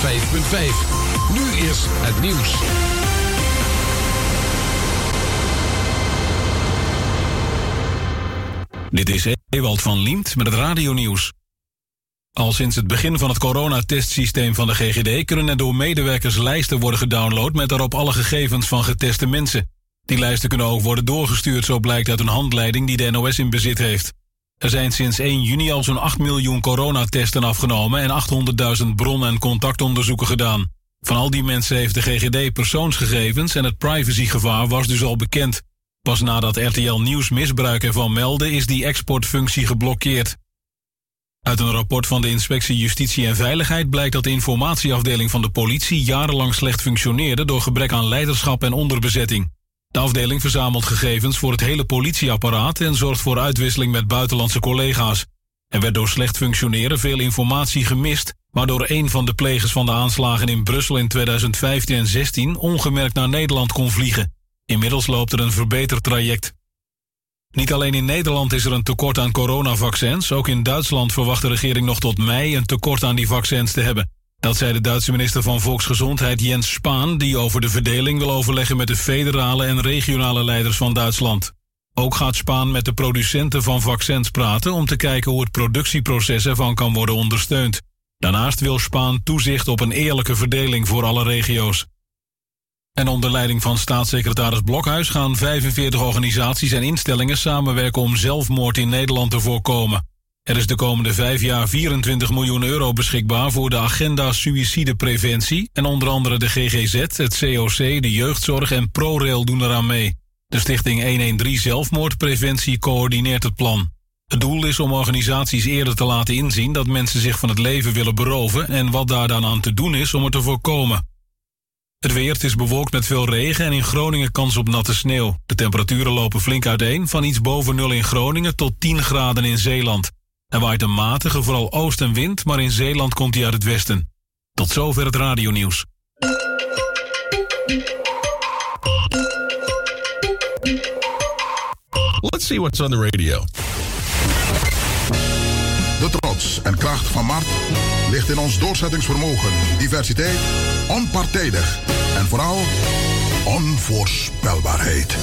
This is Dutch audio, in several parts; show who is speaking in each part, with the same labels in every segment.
Speaker 1: 105.5. Nu is het nieuws.
Speaker 2: Dit is Ewald van Liemt met het radionieuws. Al sinds het begin van het coronatestsysteem van de GGD... kunnen er door medewerkers lijsten worden gedownload... met daarop alle gegevens van geteste mensen. Die lijsten kunnen ook worden doorgestuurd, zo blijkt uit een handleiding... die de NOS in bezit heeft. Er zijn sinds 1 juni al zo'n 8 miljoen coronatesten afgenomen... en 800.000 bron- en contactonderzoeken gedaan. Van al die mensen heeft de GGD persoonsgegevens... en het privacygevaar was dus al bekend... Pas nadat RTL Nieuws misbruik ervan meldde, is die exportfunctie geblokkeerd. Uit een rapport van de Inspectie Justitie en Veiligheid blijkt dat de informatieafdeling van de politie jarenlang slecht functioneerde door gebrek aan leiderschap en onderbezetting. De afdeling verzamelt gegevens voor het hele politieapparaat en zorgt voor uitwisseling met buitenlandse collega's. Er werd door slecht functioneren veel informatie gemist, waardoor een van de plegers van de aanslagen in Brussel in 2015 en 16 ongemerkt naar Nederland kon vliegen. Inmiddels loopt er een verbeterd traject. Niet alleen in Nederland is er een tekort aan coronavaccins, ook in Duitsland verwacht de regering nog tot mei een tekort aan die vaccins te hebben. Dat zei de Duitse minister van Volksgezondheid Jens Spaan, die over de verdeling wil overleggen met de federale en regionale leiders van Duitsland. Ook gaat Spaan met de producenten van vaccins praten om te kijken hoe het productieproces ervan kan worden ondersteund. Daarnaast wil Spaan toezicht op een eerlijke verdeling voor alle regio's. En onder leiding van staatssecretaris Blokhuis gaan 45 organisaties en instellingen samenwerken om zelfmoord in Nederland te voorkomen. Er is de komende vijf jaar 24 miljoen euro beschikbaar voor de agenda suïcidepreventie en onder andere de GGZ, het COC, de jeugdzorg en ProRail doen eraan mee. De stichting 113 Zelfmoordpreventie coördineert het plan. Het doel is om organisaties eerder te laten inzien dat mensen zich van het leven willen beroven en wat daar dan aan te doen is om het te voorkomen. Het weer is bewolkt met veel regen en in Groningen kans op natte sneeuw. De temperaturen lopen flink uiteen, van iets boven nul in Groningen tot 10 graden in Zeeland. Er waait een matige, vooral oostenwind, maar in Zeeland komt hij uit het westen. Tot zover het radionieuws.
Speaker 3: Let's see what's on the radio.
Speaker 4: De trots en kracht van Mart ligt in ons doorzettingsvermogen, diversiteit, onpartijdig en vooral onvoorspelbaarheid.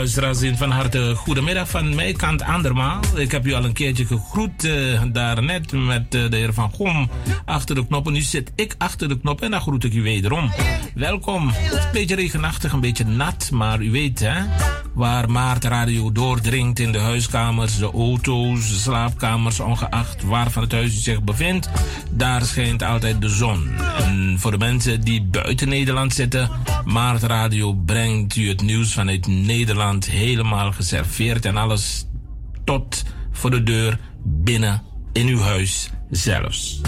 Speaker 5: Luisteraars, van harte goedemiddag van mijn kant andermaal. Ik heb u al een keertje gegroet uh, daarnet met uh, de heer Van Gom achter de knop. En nu zit ik achter de knop en dan groet ik u wederom. Welkom. Een beetje regenachtig, een beetje nat, maar u weet hè, waar Maart Radio doordringt in de huiskamers, de auto's, de slaapkamers, ongeacht waar van het huis u zich bevindt, daar schijnt altijd de zon. En voor de mensen die buiten Nederland zitten, Maart Radio brengt u het nieuws vanuit Nederland helemaal geserveerd en alles tot voor de deur binnen in uw huis zelfs.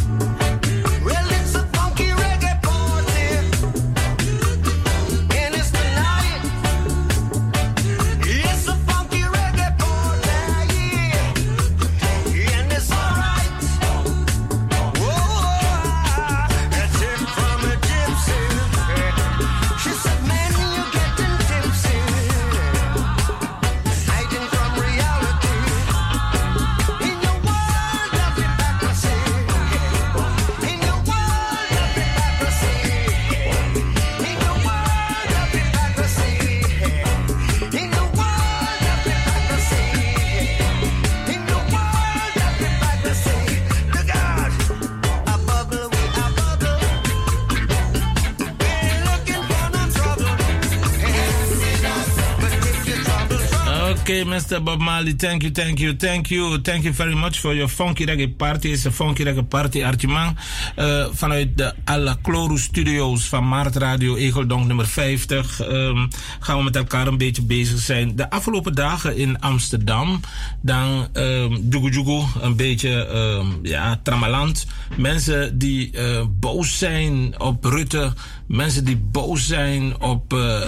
Speaker 5: Mr. Bob Marley. Thank you, thank you, thank you. Thank you very much for your funky reggae party. Een funky reggae party Artiman. Uh, vanuit de Alla Cloro Studios van Maart Radio Egeldonk nummer 50. Um, ehm, gaan we met elkaar een beetje bezig zijn. De afgelopen dagen in Amsterdam. Dan um, Jugu een beetje um, ja, tramaland. Mensen die uh, boos zijn op Rutte. Mensen die boos zijn op uh,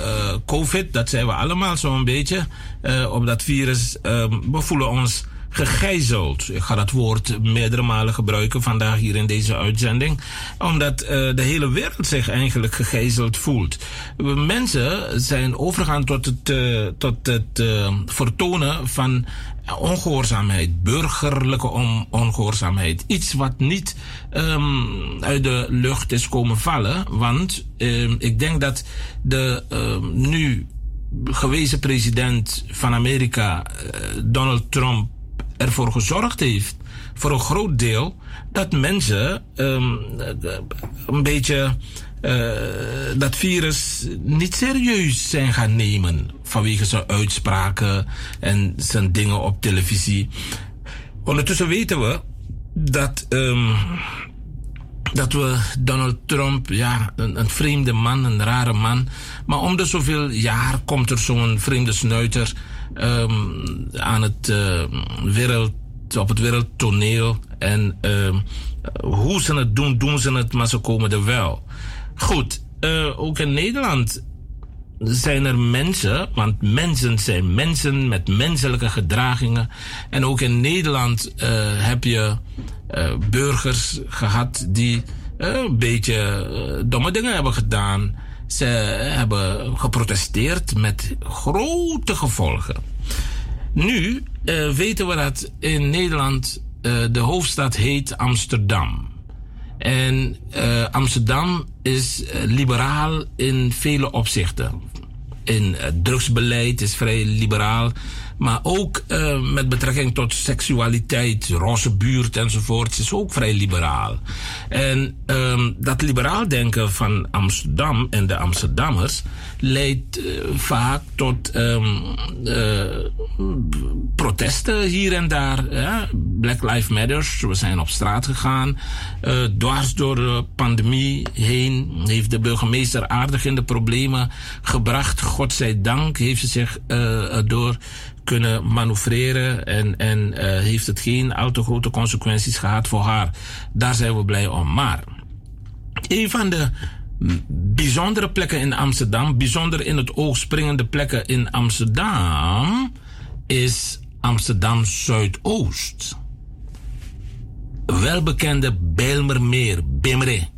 Speaker 5: COVID. Dat zijn we allemaal zo'n beetje. Uh, op dat virus. Uh, we voelen ons gegijzeld. Ik ga dat woord meerdere malen gebruiken vandaag hier in deze uitzending. Omdat uh, de hele wereld zich eigenlijk gegijzeld voelt. Mensen zijn overgegaan tot het, uh, tot het vertonen van ongehoorzaamheid, burgerlijke on ongehoorzaamheid. Iets wat niet um, uit de lucht is komen vallen. Want um, ik denk dat de nu gewezen president van Amerika, uh, Donald Trump, ervoor gezorgd heeft, voor een groot deel, dat mensen um, een beetje uh, dat virus niet serieus zijn gaan nemen vanwege zijn uitspraken en zijn dingen op televisie. Ondertussen weten we dat um, dat we Donald Trump, ja, een, een, vreemde man, een rare man. Maar om de zoveel jaar komt er zo'n vreemde snuiter um, aan het uh, wereld, op het wereldtoneel. En uh, hoe ze het doen, doen ze het, maar ze komen er wel. Goed, uh, ook in Nederland zijn er mensen, want mensen zijn mensen met menselijke gedragingen. En ook in Nederland uh, heb je burgers gehad die uh, een beetje domme dingen hebben gedaan. Ze hebben geprotesteerd met grote gevolgen. Nu weten we dat in Nederland de hoofdstad heet Amsterdam. En Amsterdam is liberaal in vele opzichten. In uh, drugsbeleid is vrij liberaal. Maar ook uh, met betrekking tot seksualiteit, roze buurt enzovoort, is ook vrij liberaal. En um, dat liberaal denken van Amsterdam en de Amsterdammers leidt uh, vaak tot um, uh, protesten hier en daar. Black Lives Matter, we zijn op straat gegaan. dwars door de pandemie heen heeft de burgemeester aardig in de problemen gebracht. Godzijdank heeft ze zich door kunnen manoeuvreren en, en heeft het geen al te grote consequenties gehad voor haar. Daar zijn we blij om. Maar een van de bijzondere plekken in Amsterdam, bijzonder in het oog springende plekken in Amsterdam, is Amsterdam Zuidoost. Welbekende Bijlmermeer, Bimre.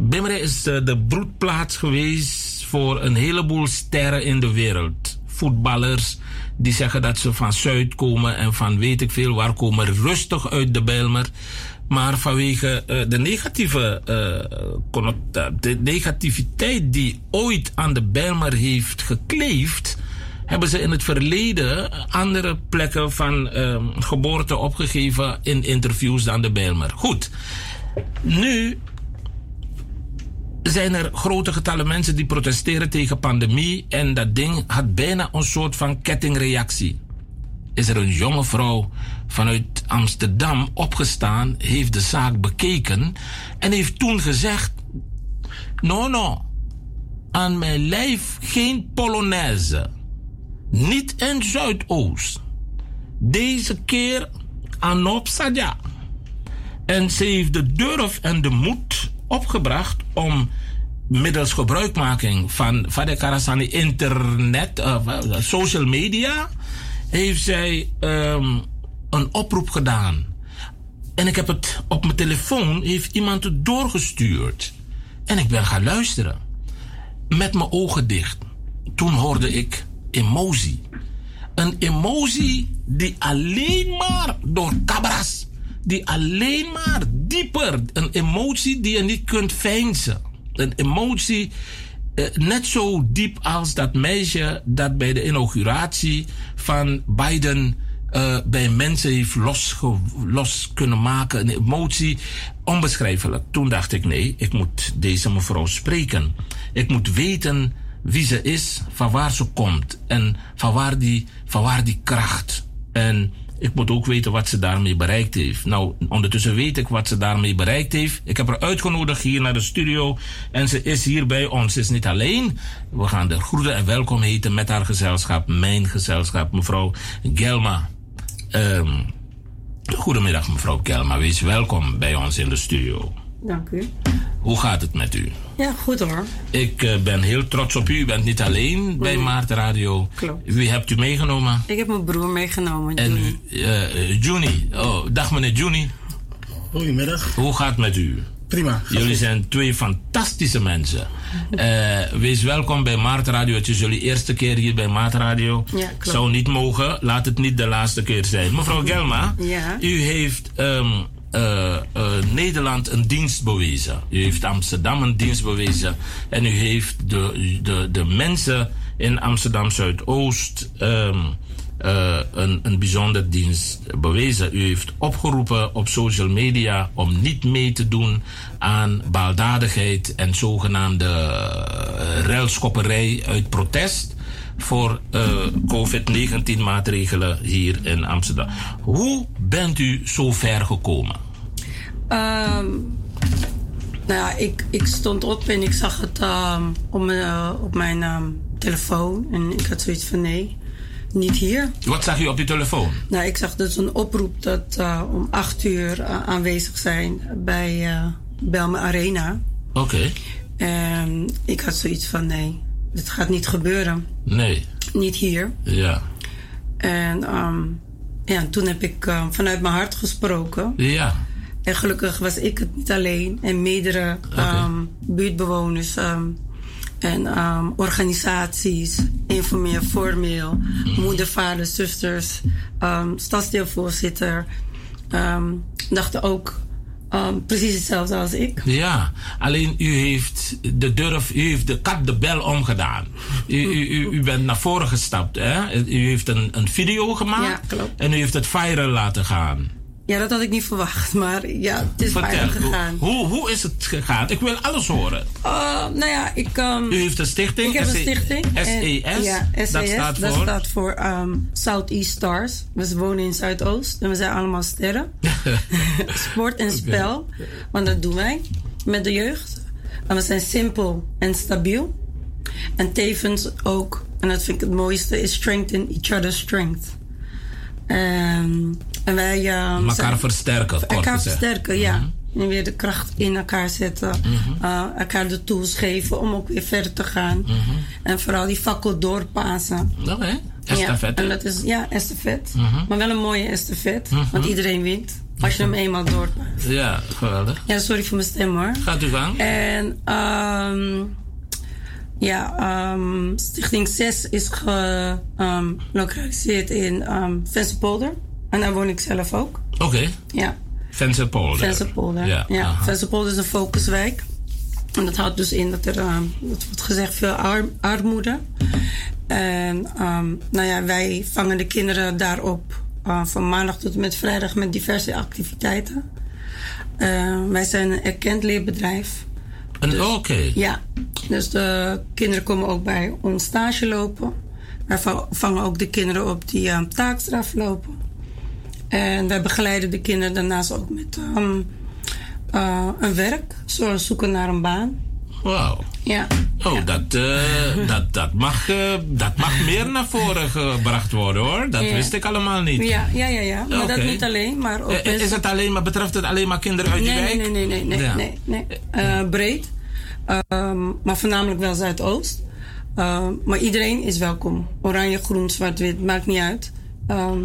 Speaker 5: Bimre is uh, de broedplaats geweest voor een heleboel sterren in de wereld voetballers die zeggen dat ze van Zuid komen en van weet ik veel waar komen rustig uit de Bijlmer. Maar vanwege uh, de negatieve uh, de negativiteit die ooit aan de Bijlmer heeft gekleefd, hebben ze in het verleden andere plekken van uh, geboorte opgegeven in interviews dan de Bijlmer. Goed. Nu zijn er grote getallen mensen die protesteren tegen pandemie en dat ding had bijna een soort van kettingreactie. Is er een jonge vrouw vanuit Amsterdam opgestaan, heeft de zaak bekeken en heeft toen gezegd: No, no, aan mijn lijf geen Polonaise. Niet in Zuidoost. Deze keer Anop Sadja. En ze heeft de durf en de moed opgebracht om middels gebruikmaking van Fade Karasani internet, uh, social media, heeft zij um, een oproep gedaan. En ik heb het op mijn telefoon, heeft iemand het doorgestuurd. En ik ben gaan luisteren. Met mijn ogen dicht. Toen hoorde ik emotie. Een emotie die alleen maar door cabras, die alleen maar dieper, een emotie die je niet kunt veinzen. Een emotie eh, net zo diep als dat meisje dat bij de inauguratie van Biden uh, bij mensen heeft los, los kunnen maken. Een emotie onbeschrijfelijk. Toen dacht ik: nee, ik moet deze mevrouw spreken. Ik moet weten wie ze is, van waar ze komt en van waar die, van waar die kracht. En ik moet ook weten wat ze daarmee bereikt heeft. Nou, ondertussen weet ik wat ze daarmee bereikt heeft. Ik heb haar uitgenodigd hier naar de studio. En ze is hier bij ons. Ze is niet alleen. We gaan de groeten en welkom heten met haar gezelschap. Mijn gezelschap, mevrouw Gelma. Um, goedemiddag, mevrouw Gelma. Wees welkom bij ons in de studio.
Speaker 6: Dank u.
Speaker 5: Hoe gaat het met u?
Speaker 6: Ja, goed hoor.
Speaker 5: Ik uh, ben heel trots op u. U bent niet alleen nee. bij Maart Radio.
Speaker 6: Klopt.
Speaker 5: Wie hebt u meegenomen?
Speaker 6: Ik heb mijn broer meegenomen,
Speaker 5: en
Speaker 6: Juni.
Speaker 5: Uh, Juni. Oh, dag meneer Juni.
Speaker 7: Goedemiddag.
Speaker 5: Hoe gaat het met u?
Speaker 7: Prima.
Speaker 5: Jullie zijn twee fantastische mensen. Uh, wees welkom bij Maart Radio. Het is jullie eerste keer hier bij Maart Radio.
Speaker 6: Ja, klopt.
Speaker 5: Zou niet mogen. Laat het niet de laatste keer zijn. Mevrouw Gelma,
Speaker 6: ja.
Speaker 5: u heeft... Um, uh, uh, Nederland een dienst bewezen. U heeft Amsterdam een dienst bewezen. En u heeft de, de, de mensen in Amsterdam Zuidoost um, uh, een, een dienst bewezen. U heeft opgeroepen op social media om niet mee te doen aan baldadigheid en zogenaamde ruilschopperij uit protest voor uh, COVID-19 maatregelen hier in Amsterdam. Hoe bent u zo ver gekomen?
Speaker 6: Um, nou ja, ik, ik stond op en ik zag het um, op mijn, uh, op mijn um, telefoon. En ik had zoiets van nee, niet hier.
Speaker 5: Wat zag u op uw telefoon?
Speaker 6: Nou, ik zag dus een oproep dat uh, om acht uur uh, aanwezig zijn bij uh, Belme Arena.
Speaker 5: Oké. Okay.
Speaker 6: En ik had zoiets van nee, dit gaat niet gebeuren.
Speaker 5: Nee.
Speaker 6: Niet hier.
Speaker 5: Ja.
Speaker 6: En um, ja, toen heb ik vanuit mijn hart gesproken.
Speaker 5: Ja.
Speaker 6: En gelukkig was ik het niet alleen. En meerdere
Speaker 5: Okay.
Speaker 6: um, buurtbewoners um, en um, organisaties, informeel, formeel, moeder, vader, zusters, um, stadsdeelvoorzitter, um, dachten ook um, precies hetzelfde als ik.
Speaker 5: Ja, alleen u heeft de durf, u heeft de kat de bel omgedaan. U, u, u, u bent naar voren gestapt, hè? U heeft een, een video gemaakt
Speaker 6: Ja,
Speaker 5: en u heeft het viral laten gaan.
Speaker 6: Ja, dat had ik niet verwacht, maar ja, het is
Speaker 5: Vertel,
Speaker 6: gegaan.
Speaker 5: Hoe, hoe, is het gegaan? Ik wil alles horen.
Speaker 6: Uh, nou ja, ik. Um,
Speaker 5: U heeft een stichting?
Speaker 6: Ik heb een
Speaker 5: SE
Speaker 6: stichting.
Speaker 5: SES?
Speaker 6: Ja, SES.
Speaker 5: Dat staat
Speaker 6: dat
Speaker 5: voor?
Speaker 6: staat voor um, Southeast Stars. We wonen in Zuidoost en we zijn allemaal sterren. Sport en spel, want dat doen wij met de jeugd. En we zijn simpel en stabiel. En tevens ook, en dat vind ik het mooiste, is strengthen each other's strength. Um, en wij um,
Speaker 5: Elkaar
Speaker 6: zijn-
Speaker 5: versterken,
Speaker 6: elkaar versterken, ja. En weer de kracht in elkaar zetten.
Speaker 5: Mhm.
Speaker 6: Uh, elkaar de tools geven om ook weer verder te gaan.
Speaker 5: Mhm.
Speaker 6: En vooral die fakkel doorpassen.
Speaker 5: Oké, estafette.
Speaker 6: Ja, en dat is, ja, estafet.
Speaker 5: Mhm.
Speaker 6: Maar wel een mooie estafet. Want iedereen wint. Als je hem eenmaal doorpaast.
Speaker 5: Ja, geweldig.
Speaker 6: Ja, sorry voor mijn stem hoor.
Speaker 5: Gaat u gang.
Speaker 6: En um, Ja, um, Stichting 6 is gelokaliseerd in um, Vensterpolder. En daar woon ik zelf ook.
Speaker 5: Oké. Okay.
Speaker 6: Ja.
Speaker 5: Vensterpolder.
Speaker 6: Vensterpolder, ja. ja. Vensterpolder is een focuswijk. En dat houdt dus in dat er, um, dat wordt gezegd, veel armoede. En um, nou ja, wij vangen de kinderen daarop uh, van maandag tot en met vrijdag met diverse activiteiten. Uh, wij zijn een erkend leerbedrijf.
Speaker 5: Dus, Oké.
Speaker 6: Ja, dus de kinderen komen ook bij ons stage lopen. Wij vangen ook de kinderen op die um, taakstraf lopen. En wij begeleiden de kinderen daarnaast ook met um, uh, een werk, zoals zoeken naar een baan.
Speaker 5: Wauw.
Speaker 6: Ja.
Speaker 5: Oh,
Speaker 6: ja.
Speaker 5: Dat, uh, dat, dat, mag, uh, dat mag meer naar voren gebracht worden hoor. Dat
Speaker 6: Ja.
Speaker 5: wist ik allemaal niet.
Speaker 6: Ja, ja, ja, ja. Maar dat niet alleen, maar ook
Speaker 5: Eh, Is het alleen maar, betreft het alleen maar kinderen uit
Speaker 6: nee,
Speaker 5: die
Speaker 6: nee,
Speaker 5: wijk?
Speaker 6: nee, nee, nee, nee,
Speaker 5: Ja.
Speaker 6: nee, nee. Eh, breed. Ehm, maar voornamelijk wel Zuidoost. Ehm, maar iedereen is welkom. Oranje, groen, zwart, wit, maakt niet uit. Ehm,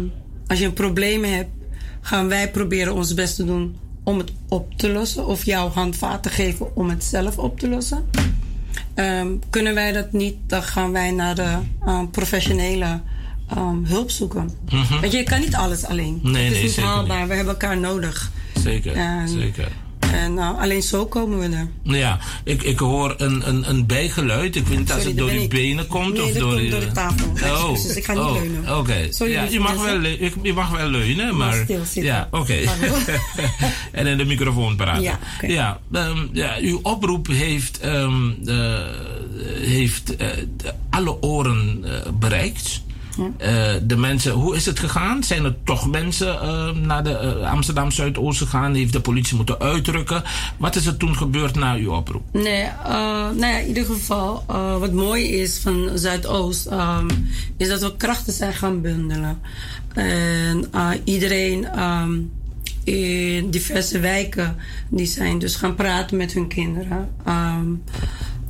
Speaker 6: als je een probleem hebt, gaan wij proberen ons best te doen om het op te lossen. Of jouw handvaten te geven om het zelf op te lossen. Ehm, kunnen wij dat niet, dan gaan wij naar de ehm, professionele ehm, hulp zoeken. Want je kan niet alles alleen.
Speaker 5: Mhm. Nee,
Speaker 6: het is
Speaker 5: nee,
Speaker 6: niet
Speaker 5: zeker
Speaker 6: haalbaar. We hebben elkaar nodig.
Speaker 5: Zeker,
Speaker 6: En-
Speaker 5: zeker.
Speaker 6: En uh, alleen zo komen we er.
Speaker 5: Ja, ik, ik hoor een, een, een bijgeluid. Ik weet niet als
Speaker 6: Sorry,
Speaker 5: het door je benen komt
Speaker 6: Nee,
Speaker 5: of
Speaker 6: dat
Speaker 5: door
Speaker 6: komt door de tafel.
Speaker 5: Oh,
Speaker 6: Excuses, ik ga niet
Speaker 5: oh,
Speaker 6: leunen.
Speaker 5: Oké, ja, je, mag wel, je mag wel leunen, maar... Ja, oké. En in de microfoon praten.
Speaker 6: Ja,
Speaker 5: ja, ehm, ja, uw oproep heeft, ehm, eh, heeft eh, alle oren eh, Eh, de mensen, hoe is het gegaan? Zijn er toch mensen eh, naar de eh, Amsterdam Zuidoost gegaan? Heeft de politie moeten uitdrukken? Wat is er toen gebeurd na uw oproep?
Speaker 6: Nee, uh, nou ja, in ieder geval, uh, wat mooi is van Zuidoost, um, is dat we krachten zijn gaan bundelen. En uh, iedereen um, in diverse wijken, die zijn dus gaan praten met hun kinderen. Um,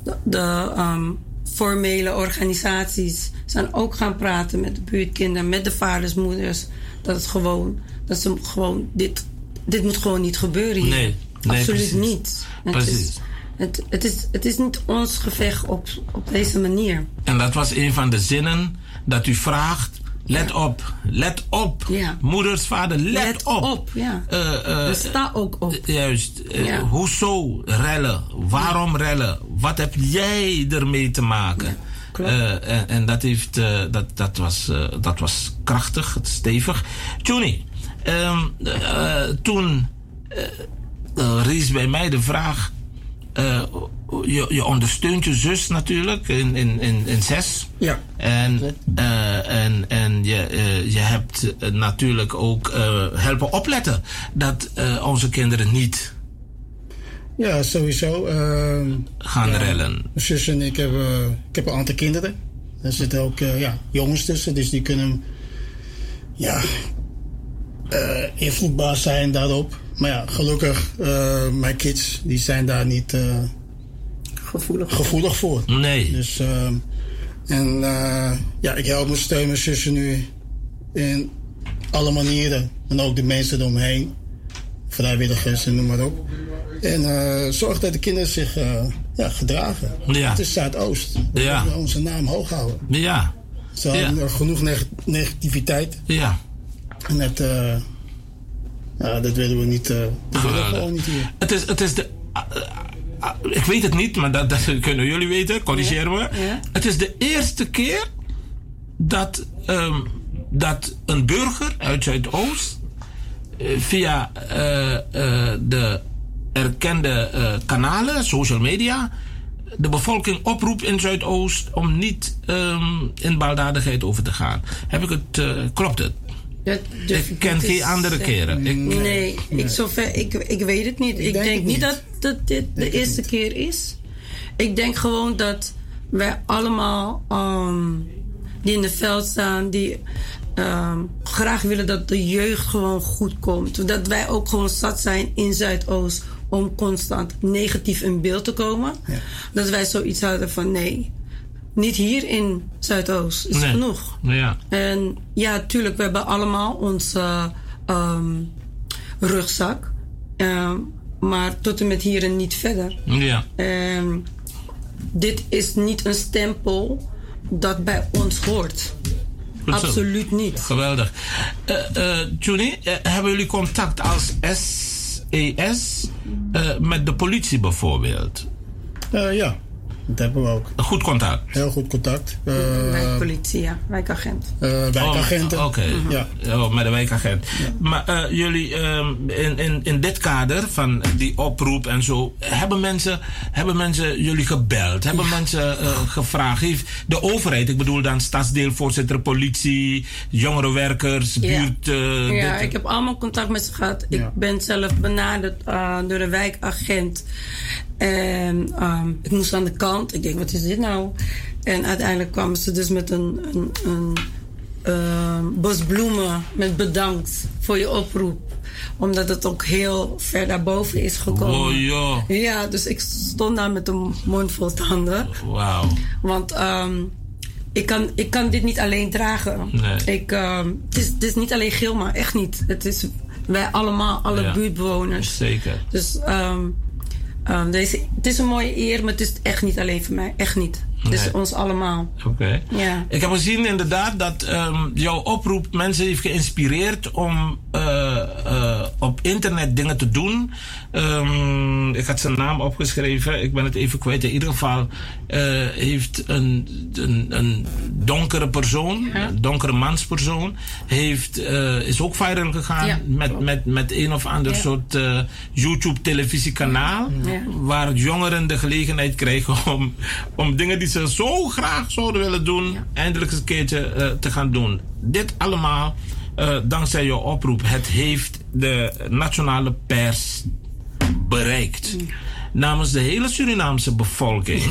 Speaker 6: de de um, formele organisaties zijn ook gaan praten met de buurtkinderen, met de vaders, moeders. Dat het gewoon, dat ze gewoon, dit, dit moet gewoon niet gebeuren hier.
Speaker 5: Nee, nee,
Speaker 6: Absoluut
Speaker 5: precies.
Speaker 6: niet. Het
Speaker 5: Precies.
Speaker 6: Is, het, het, is, het is niet ons gevecht op, op deze manier.
Speaker 5: En dat was een van de zinnen dat u vraagt. Let op, let op.
Speaker 6: Ja.
Speaker 5: Moeders, vader, let,
Speaker 6: Let
Speaker 5: op.
Speaker 6: op, ja.
Speaker 5: Eh,
Speaker 6: Sta ook op.
Speaker 5: Juist. eh,
Speaker 6: Ja.
Speaker 5: Hoezo rellen? Waarom rellen? Wat heb jij ermee te maken? en, en dat, heeft, dat, dat, was, dat was krachtig, stevig. Tjuni, ehm, eh, toen rees bij mij de vraag. Eh, je, je ondersteunt je zus natuurlijk in, in, in, in zes.
Speaker 7: Ja.
Speaker 5: En, eh, en, en je, eh, je hebt natuurlijk ook helpen opletten dat onze kinderen niet
Speaker 7: Ja, sowieso. ehm,
Speaker 5: gaan
Speaker 7: ja,
Speaker 5: rellen.
Speaker 7: Mijn zus en ik hebben, ik heb een aantal kinderen. Er zitten ook ja, jongens tussen, dus die kunnen ja, invloedbaar zijn daarop. Maar ja, gelukkig, eh, mijn kids, die zijn daar niet eh,
Speaker 6: Gevoelig.
Speaker 7: gevoelig voor.
Speaker 5: Nee.
Speaker 7: Dus, ehm, en eh, ja, ik help mijn steun mijn zussen nu in alle manieren. En ook de mensen eromheen. Vrijwilligers en noem maar op. En eh, zorg dat de kinderen zich eh, ja, gedragen.
Speaker 5: Ja.
Speaker 7: Het is Zuidoost. We
Speaker 5: Ja.
Speaker 7: onze naam hoog houden.
Speaker 5: Ja,
Speaker 7: Ze hebben er genoeg neg- negativiteit.
Speaker 5: ja.
Speaker 7: En eh, ja, dat willen we niet. eh, dat willen we gewoon niet hier.
Speaker 5: Het is, het is de. ah, ah, ik weet het niet, maar dat, dat kunnen jullie weten. Corrigeer me.
Speaker 6: Ja.
Speaker 5: Het is de eerste keer dat, ehm, dat een burger uit Zuidoost eh, via eh, eh, de erkende eh, kanalen, social media, de bevolking oproept in Zuidoost om niet ehm, in baldadigheid over te gaan. Heb ik het, eh, klopt het?
Speaker 6: Dat durf
Speaker 5: Ik ken andere
Speaker 6: zeggen.
Speaker 5: keren. Ik,
Speaker 6: Nee, Ik, zover, ik, ik weet het niet. Ik
Speaker 7: denk
Speaker 6: denk,
Speaker 7: het
Speaker 6: niet
Speaker 7: niet.
Speaker 6: dat, dat dit de eerste keer is. Ik denk gewoon dat wij allemaal ehm, die in het veld staan, die ehm, graag willen dat de jeugd gewoon goed komt. Dat wij ook gewoon zat zijn in Zuidoost om constant negatief in beeld te komen. Dat wij zoiets hadden van nee, niet hier in Zuidoost is
Speaker 5: Nee.
Speaker 6: genoeg.
Speaker 5: ja.
Speaker 6: En ja, tuurlijk, we hebben allemaal onze ehm, rugzak. Ehm, maar tot en met hier en niet verder.
Speaker 5: Ja.
Speaker 6: Ehm, dit is niet een stempel dat bij ons hoort.
Speaker 5: Goed zo.
Speaker 6: Absoluut niet.
Speaker 5: Geweldig. Uh, uh, Juni, uh, hebben jullie contact als SES met de politie bijvoorbeeld?
Speaker 7: ja, dat hebben we ook.
Speaker 5: Goed contact?
Speaker 7: Heel goed contact. Uh,
Speaker 6: wijkpolitie, ja. Wijkagent.
Speaker 7: Uh, wijkagenten.
Speaker 5: Oh, Oké. Okay.
Speaker 7: Ja.
Speaker 5: Oh, met de wijkagent. Ja. Maar uh, jullie, um, in, in, in dit kader van die oproep en zo, hebben mensen, hebben mensen jullie gebeld? Hebben ja. mensen gevraagd? Heeft de overheid, ik bedoel dan stadsdeelvoorzitter, politie, jongerenwerkers, buurt...
Speaker 6: ja, ik heb allemaal contact met ze gehad. Ik ben zelf benaderd door de wijkagent. En um, ik moest aan de kant. Ik denk, wat is dit nou? En uiteindelijk kwamen ze dus met een, een, een uh, bos bloemen met bedankt voor je oproep. Omdat het ook heel ver daarboven is gekomen.
Speaker 5: Oh ja.
Speaker 6: Ja, dus ik stond daar met een mond vol tanden.
Speaker 5: Wauw.
Speaker 6: Want um, ik, kan, ik kan dit niet alleen dragen.
Speaker 5: Nee.
Speaker 6: Ik, um, het, is, het is niet alleen Gilma, echt niet. Het is wij allemaal, alle
Speaker 5: Ja.
Speaker 6: buurtbewoners.
Speaker 5: Zeker.
Speaker 6: Dus um, um, deze, het is een mooie eer, maar het is echt niet alleen voor mij. Echt niet. Het is
Speaker 5: Nee.
Speaker 6: ons allemaal.
Speaker 5: Oké.
Speaker 6: Ja.
Speaker 5: Ik heb gezien inderdaad dat ehm, jouw oproep mensen heeft geïnspireerd om eh, op internet dingen te doen. Ehm, ik had zijn naam opgeschreven, ik ben het even kwijt. In ieder geval eh, heeft een, een, een donkere persoon, een donkere manspersoon, heeft, eh, is ook viral gegaan
Speaker 6: Ja,
Speaker 5: met, met, met een of ander
Speaker 6: Ja.
Speaker 5: soort eh, YouTube-televisiekanaal.
Speaker 6: Ja.
Speaker 5: Waar jongeren de gelegenheid krijgen om, om dingen die ze zo graag zouden willen doen, eindelijk eens een keertje te gaan doen. Dit allemaal dankzij jouw oproep. Het heeft de nationale pers bereikt. Namens de hele Surinaamse bevolking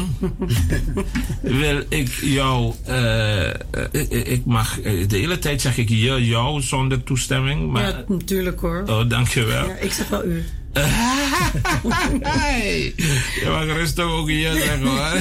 Speaker 5: wil ik jou. eh, eh, ik, ik mag. eh, De hele tijd zeg ik je, jou zonder toestemming. Maar,
Speaker 6: ja, natuurlijk hoor.
Speaker 5: Oh, dankjewel.
Speaker 6: Ja, ik zeg wel u.
Speaker 5: hey, je mag rustig ook hier zeggen hoor.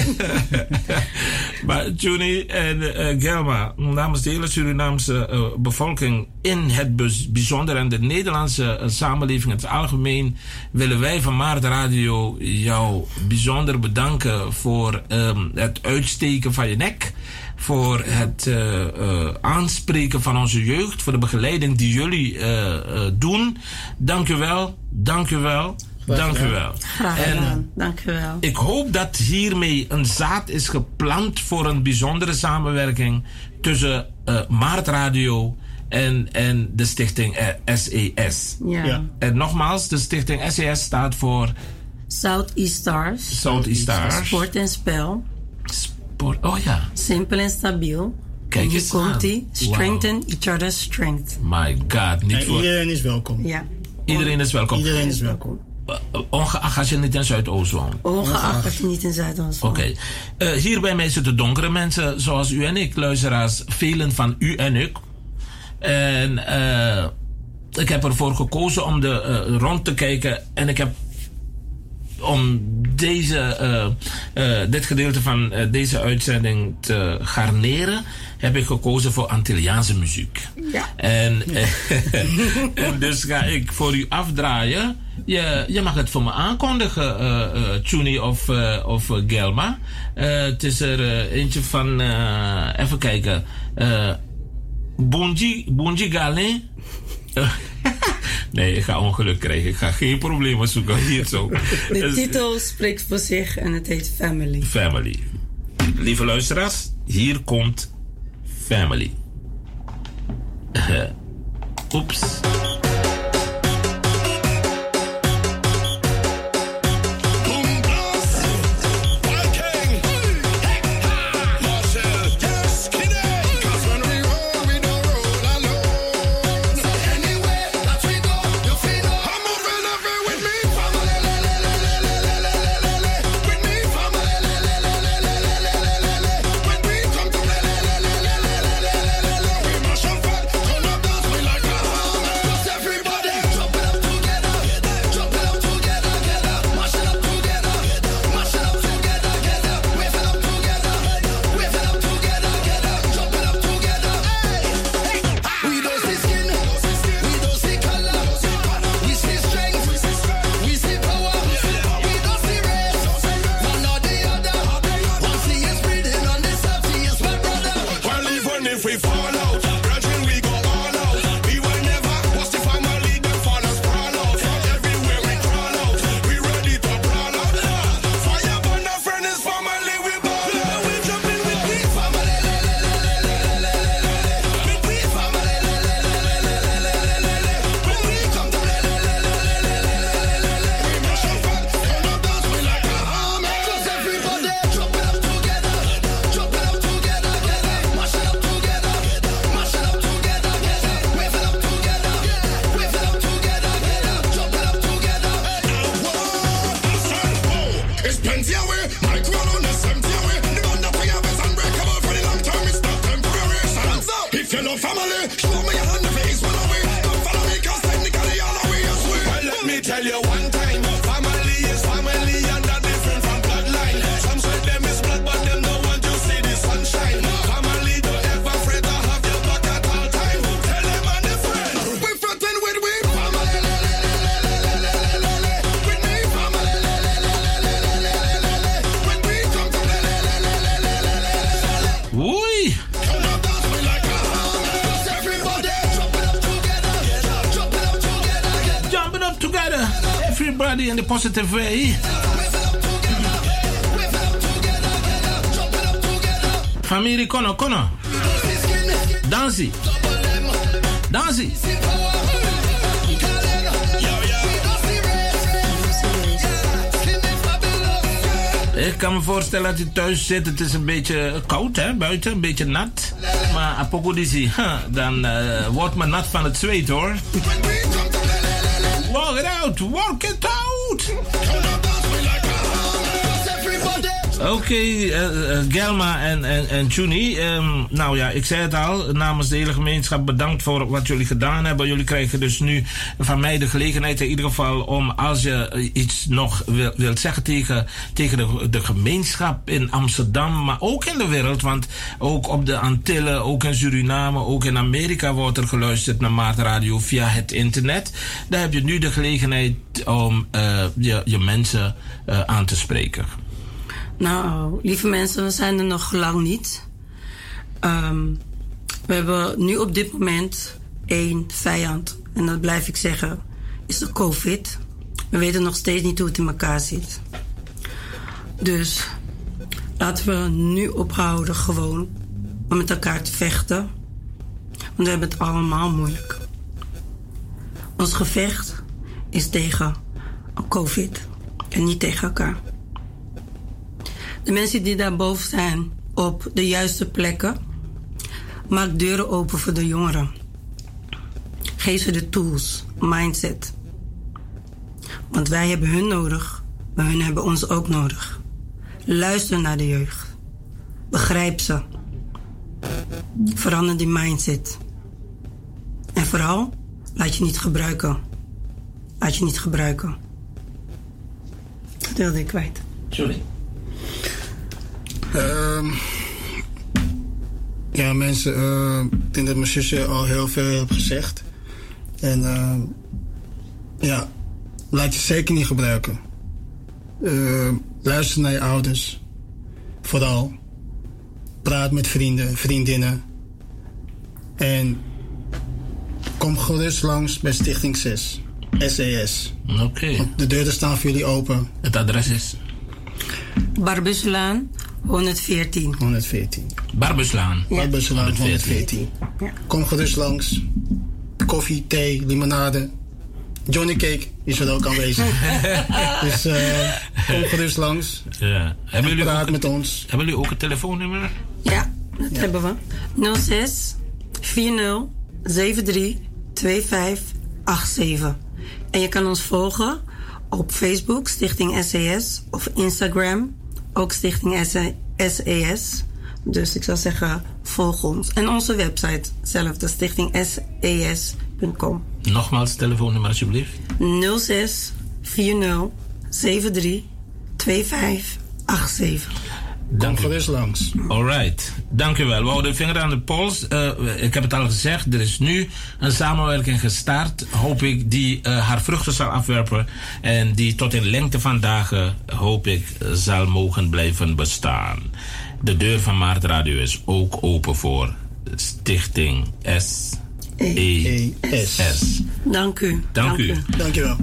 Speaker 5: maar Juni en eh, Gelma, namens de hele Surinaamse eh, bevolking in het bijzonder en de Nederlandse eh, samenleving in het algemeen, willen wij van Maart Radio jou bijzonder bedanken voor ehm, het uitsteken van je nek. Voor het eh, eh, aanspreken van onze jeugd. Voor de begeleiding die jullie eh, eh, doen. Dank u wel. Dank u wel. Dank u wel.
Speaker 6: Graag
Speaker 5: En
Speaker 6: gedaan. Dank u wel.
Speaker 5: ik hoop dat hiermee een zaad is geplant voor een bijzondere samenwerking tussen eh Maart Radio en, en de stichting SES.
Speaker 6: Ja.
Speaker 7: Ja.
Speaker 5: En nogmaals, de stichting SES staat voor
Speaker 6: Southeast Stars.
Speaker 5: Southeast Stars.
Speaker 6: Sport en spel.
Speaker 5: Oh ja.
Speaker 6: Simpel en stabiel.
Speaker 5: Kijk
Speaker 6: hier
Speaker 5: eens
Speaker 6: komt. Strengthen each other's strength.
Speaker 5: My god. Niet voor,
Speaker 7: iedereen is welkom.
Speaker 6: Ja.
Speaker 5: iedereen is welkom.
Speaker 7: Iedereen is welkom.
Speaker 5: Eh, Ongeacht als je niet in Zuidoost woont.
Speaker 6: Ongeacht dat je niet in Zuid-Holland woont.
Speaker 5: Oké. Eh, hier bij mij zitten donkere mensen zoals u en ik, luisteraars. Velen van u en ik. En eh, ik heb ervoor gekozen om de, eh, rond te kijken. En ik heb om deze, eh, eh, dit gedeelte van eh, deze uitzending te garneren, heb ik gekozen voor Antilliaanse muziek.
Speaker 6: Ja.
Speaker 5: En, en dus ga ik voor u afdraaien. Je, je mag het voor me aankondigen, Tjuni of, of Gelma. Het is er eentje van, even kijken. Bunji, Bunji Galin. nee, ik ga ongeluk krijgen. Ik ga geen problemen zoeken hier zo.
Speaker 6: De
Speaker 5: Dus-
Speaker 6: titel spreekt voor zich en het heet Family.
Speaker 5: Family. Lieve luisteraars, hier komt Family. Oeps.
Speaker 8: Way.
Speaker 5: Familie Kono Kono. Dansie. Dansie. Ik kan me voorstellen dat je thuis zit. Het is een beetje koud hè, buiten, een beetje nat. Maar apokudisi, dan eh, wordt men nat van het zweet hoor. Walk it out, walk it Oké, eh, eh, Gelma en, en, en Juni. ehm, nou ja, ik zei het al. Namens de hele gemeenschap bedankt voor wat jullie gedaan hebben. Jullie krijgen dus nu van mij de gelegenheid in ieder geval om als je eh, iets nog wil, wilt zeggen tegen, tegen de, de gemeenschap in Amsterdam, maar ook in de wereld. Want ook op de Antillen, ook in Suriname, ook in Amerika wordt er geluisterd naar Maatradio via het internet. Daar heb je nu de gelegenheid om eh, je, je mensen aan te spreken.
Speaker 6: Nou, lieve mensen, we zijn er nog lang niet. Ehm, we hebben nu op dit moment één vijand. En dat blijf ik zeggen, is de COVID. We weten nog steeds niet hoe het in elkaar zit. Dus laten we nu ophouden gewoon om met elkaar te vechten. Want we hebben het allemaal moeilijk. Ons gevecht is tegen COVID en niet tegen elkaar. De mensen die daarboven zijn op de juiste plekken, maak deuren open voor de jongeren. Geef ze de tools, mindset. Want wij hebben hun nodig, maar hun hebben ons ook nodig. Luister naar de jeugd. Begrijp ze. Verander die mindset. En vooral, laat je niet gebruiken. Laat je niet gebruiken. Dat wilde ik kwijt.
Speaker 5: Sorry.
Speaker 7: Ehm, ja, mensen, eh, ik denk dat mijn zusje al heel veel heeft gezegd. En ehm, ja, laat je zeker niet gebruiken. Ehm, luister naar je ouders. Vooral. Praat met vrienden, vriendinnen. En kom gerust langs bij Stichting 6. SES.
Speaker 5: Oké.
Speaker 7: De deuren staan voor jullie open.
Speaker 5: Het adres is
Speaker 6: Barbuslaan 114.
Speaker 7: 114.
Speaker 5: Barbuslaan.
Speaker 6: Ja.
Speaker 7: Barbuslaan 114.
Speaker 6: Ja.
Speaker 7: Kom gerust langs. Koffie, thee, limonade. Johnny Cake is er ook aanwezig. dus eh, kom gerust langs.
Speaker 5: Ja. Hebben jullie,
Speaker 7: Praat met ons.
Speaker 5: hebben jullie ook een telefoonnummer?
Speaker 6: Ja, dat hebben we. 06 40 73 25 87. En je kan ons volgen op Facebook, Stichting SES, of Instagram, ook Stichting SES. Dus ik zou zeggen, volg ons. En onze website zelf, de stichtingses.com.
Speaker 5: Nogmaals, het telefoonnummer alsjeblieft.
Speaker 6: 06 40 73 25 87.
Speaker 7: Kom
Speaker 5: Dank u.
Speaker 7: gerust langs.
Speaker 5: Alright, dank u wel. We houden de vinger aan de pols. Eh, ik heb het al gezegd, er is nu een samenwerking gestart. Hoop ik die eh, haar vruchten zal afwerpen. En die tot in lengte van dagen, hoop ik, zal mogen blijven bestaan. De deur van Maart Radio is ook open voor Stichting S. E.
Speaker 7: S.
Speaker 5: S.
Speaker 6: Dank u.
Speaker 5: Dank u.
Speaker 7: Dankjewel.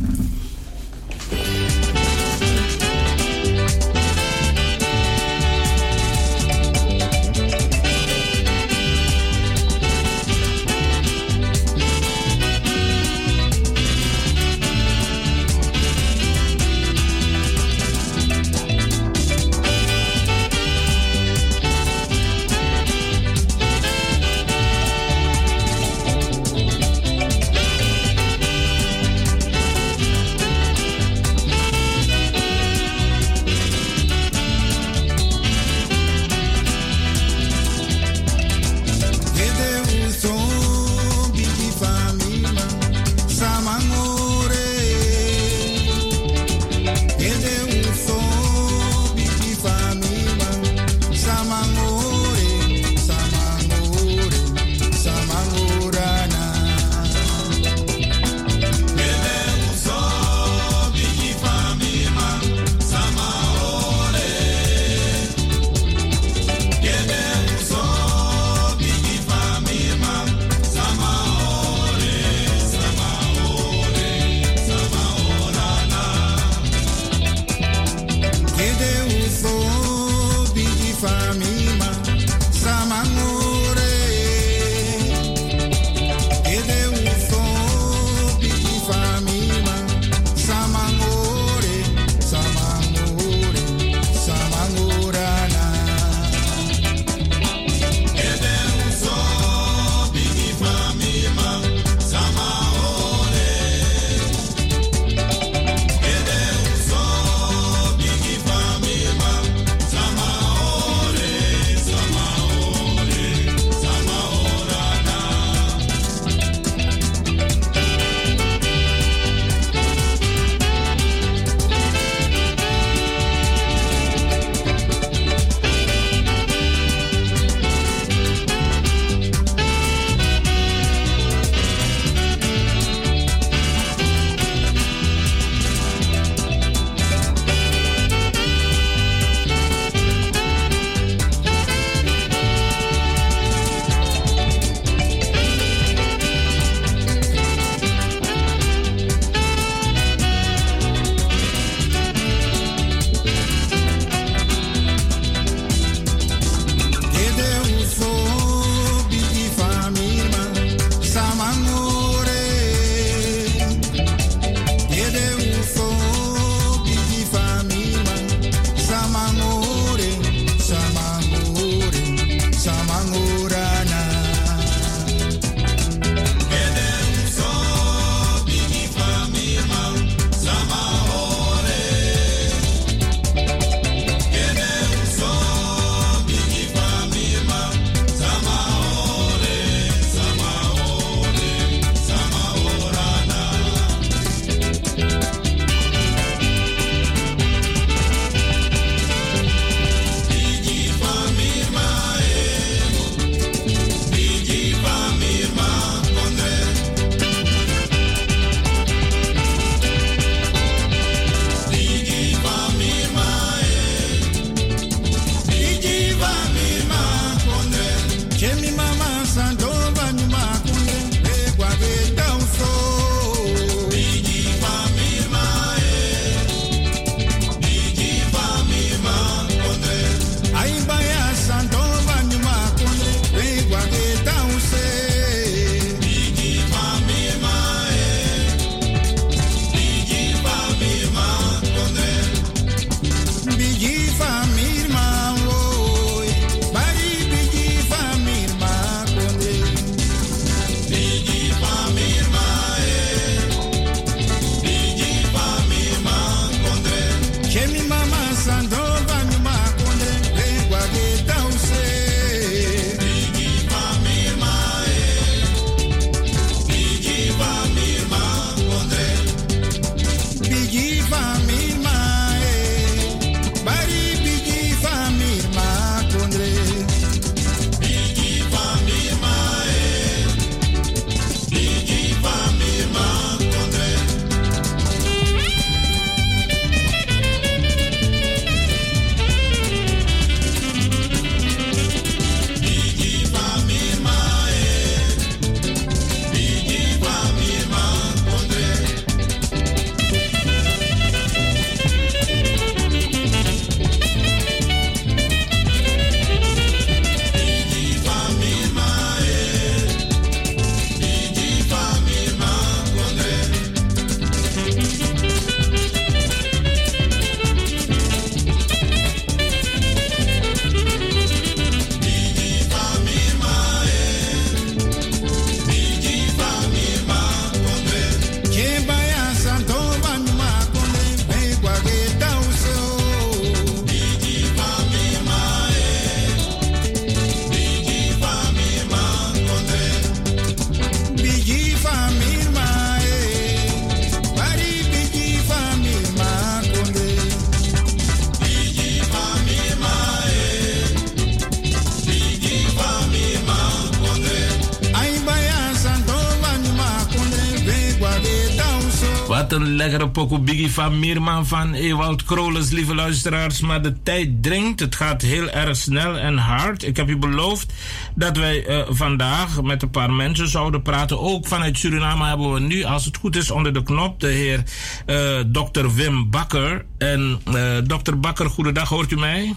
Speaker 5: Wat een lekkere pokobiggie van Mierman van Ewald Krolens, lieve luisteraars. Maar de tijd dringt. Het gaat heel erg snel en hard. Ik heb u beloofd dat wij uh, vandaag met een paar mensen zouden praten. Ook vanuit Suriname hebben we nu, als het goed is, onder de knop de heer uh, Dr. Wim Bakker. En uh, Dr. Bakker, goedendag, hoort u mij?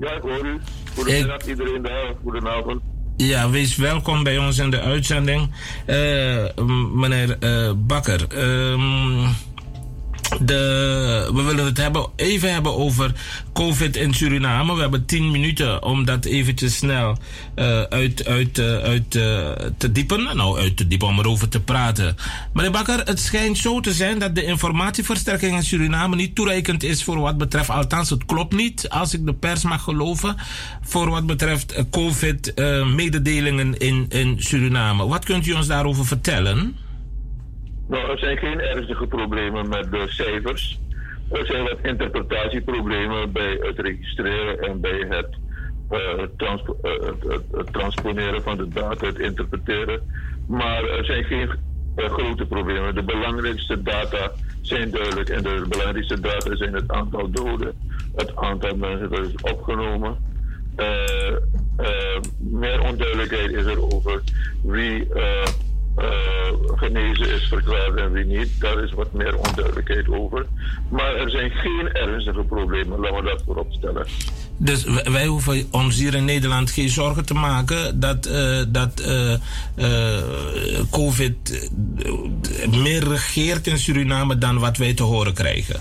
Speaker 9: Ja, ik hoor u. Goedendag ik... iedereen daar. Goedenavond.
Speaker 5: Ja, wees welkom bij ons in de uitzending, uh, meneer uh, Bakker. Uh, de, we willen het hebben, even hebben over COVID in Suriname. We hebben tien minuten om dat eventjes snel uh, uit, uit, uh, uit uh, te diepen. Nou, uit te diepen om erover te praten. Meneer Bakker, het schijnt zo te zijn dat de informatieversterking in Suriname niet toereikend is voor wat betreft, althans het klopt niet, als ik de pers mag geloven, voor wat betreft COVID-mededelingen in, in Suriname. Wat kunt u ons daarover vertellen?
Speaker 9: Nou, er zijn geen ernstige problemen met de cijfers. Er zijn wat interpretatieproblemen bij het registreren en bij het, trans uh, het, transponeren van de data, het interpreteren. Maar er zijn geen uh, grote problemen. De belangrijkste data zijn duidelijk en de belangrijkste data zijn het aantal doden, het aantal mensen dat is opgenomen. meer onduidelijkheid is er over wie genezen is verklaard en wie niet. Daar is wat meer onduidelijkheid over. Maar er zijn geen ernstige problemen, laten we dat voorop stellen.
Speaker 5: Dus wij hoeven ons hier in Nederland geen zorgen te maken dat, uh, dat uh, COVID meer regeert in Suriname dan wat wij te horen krijgen.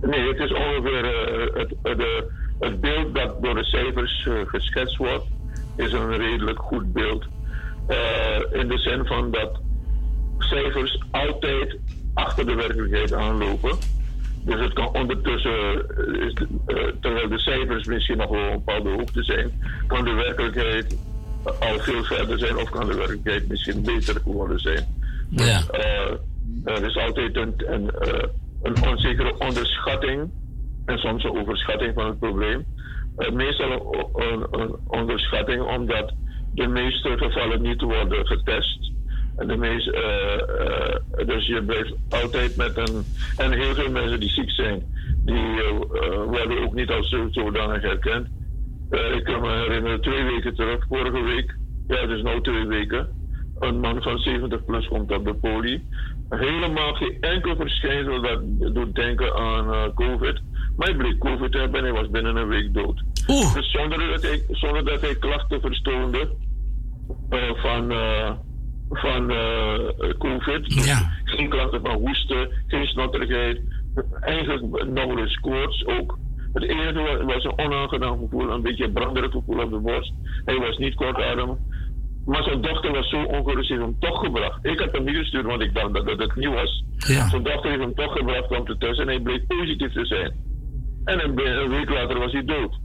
Speaker 9: Nee, het is ongeveer het, het, het beeld dat door de cijfers geschetst wordt, is een redelijk goed beeld uh, in de zin van dat cijfers altijd achter de werkelijkheid aanlopen. Dus het kan ondertussen, eh, uh, terwijl de cijfers misschien nog wel een bepaalde hoogte zijn, kan de werkelijkheid al veel verder zijn of kan de werkelijkheid misschien beter geworden zijn.
Speaker 5: Ja.
Speaker 9: er is altijd een, een, een onzekere onderschatting en soms een overschatting van het probleem. meestal een, een onderschatting omdat de meeste gevallen niet worden getest. En de meeste, uh, uh, dus je blijft altijd met een. En heel veel mensen die ziek zijn, die uh, worden ook niet als zodanig herkend. ik kan me herinneren, twee weken terug, vorige week, ja, dus nu twee weken, een man van 70 plus komt op de poli. Helemaal geen enkel verschijnsel dat doet denken aan COVID. Maar hij bleek COVID te hebben en hij was binnen een week dood.
Speaker 5: Oeh.
Speaker 9: Dus zonder dat hij, zonder dat hij klachten verstoonde, van, uh, van uh, COVID.
Speaker 5: Ja.
Speaker 9: Geen klachten van hoesten, geen snotterigheid. Eigenlijk nauwelijks koorts ook. Het enige was een onaangenaam gevoel, een beetje branderig gevoel op de borst. Hij was niet kortadem. Maar zijn dochter was zo ongerust, heeft hem toch gebracht. Ik had hem niet gestuurd, want ik dacht dat, het nieuw was.
Speaker 5: Ja.
Speaker 9: Zijn dochter heeft hem toch gebracht, kwam te thuis en hij bleek positief te zijn. En een week later was hij dood.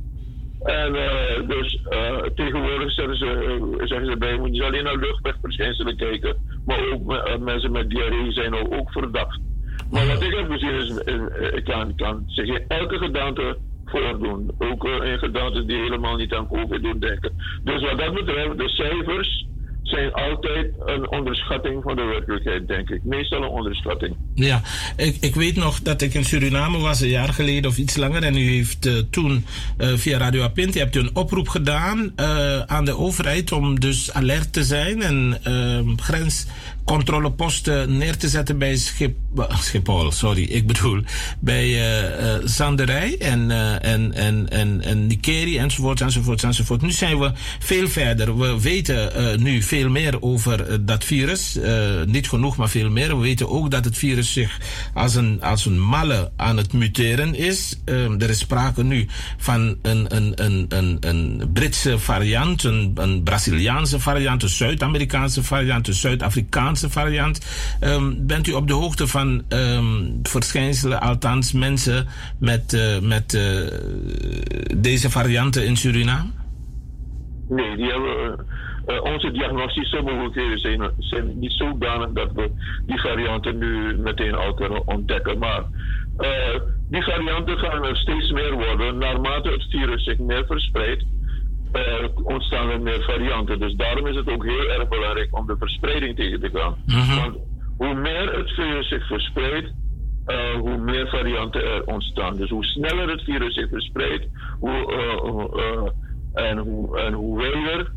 Speaker 9: En uh, dus uh, tegenwoordig zeggen ze, uh, zeggen ze bij, je moet niet alleen naar luchtwegverschijnselen kijken, maar ook mensen met diarree zijn ook, ook verdacht. Maar wat ik heb gezien is, ik kan, kan zich elke gedaante voordoen. Ook in gedaantes die helemaal niet aan COVID doen denken. Dus wat dat betreft, de cijfers zijn altijd een onderschatting van de werkelijkheid, denk ik. Meestal een onderschatting.
Speaker 5: Ja, ik, ik weet nog dat ik in Suriname was een jaar geleden of iets langer. En u heeft uh, toen uh, via Radio Apinti hebt u een oproep gedaan uh, aan de overheid om dus alert te zijn en ehm, grenscontroleposten neer te zetten bij Schip, Schiphol. Sorry, ik bedoel bij Zanderij en, en, en, en, en Nikeri enzovoort, enzovoort, enzovoort. Nu zijn we veel verder. We weten nu veel meer over dat virus. niet genoeg, maar veel meer. We weten ook dat het virus zich als een, als een malle aan het muteren is. Um, er is sprake nu van een, een, een, een, een Britse variant, een, een Braziliaanse variant, een Zuid-Amerikaanse variant, een Zuid-Afrikaanse variant. Um, bent u op de hoogte van um, verschijnselen, althans mensen met, uh, met uh, deze varianten in Suriname?
Speaker 9: Nee, die hebben uh, onze diagnostische mogelijkheden zijn, zijn niet zodanig dat we die varianten nu meteen al kunnen ontdekken. Maar die varianten gaan er steeds meer worden. Naarmate het virus zich meer verspreidt, ontstaan er meer varianten. Dus daarom is het ook heel erg belangrijk om de verspreiding tegen te gaan.
Speaker 5: Mm -hmm.
Speaker 9: Want hoe meer het virus zich verspreidt, uh, hoe meer varianten er ontstaan. Dus hoe sneller het virus zich verspreidt, hoe, uh, en, hoe, en hoe wilder,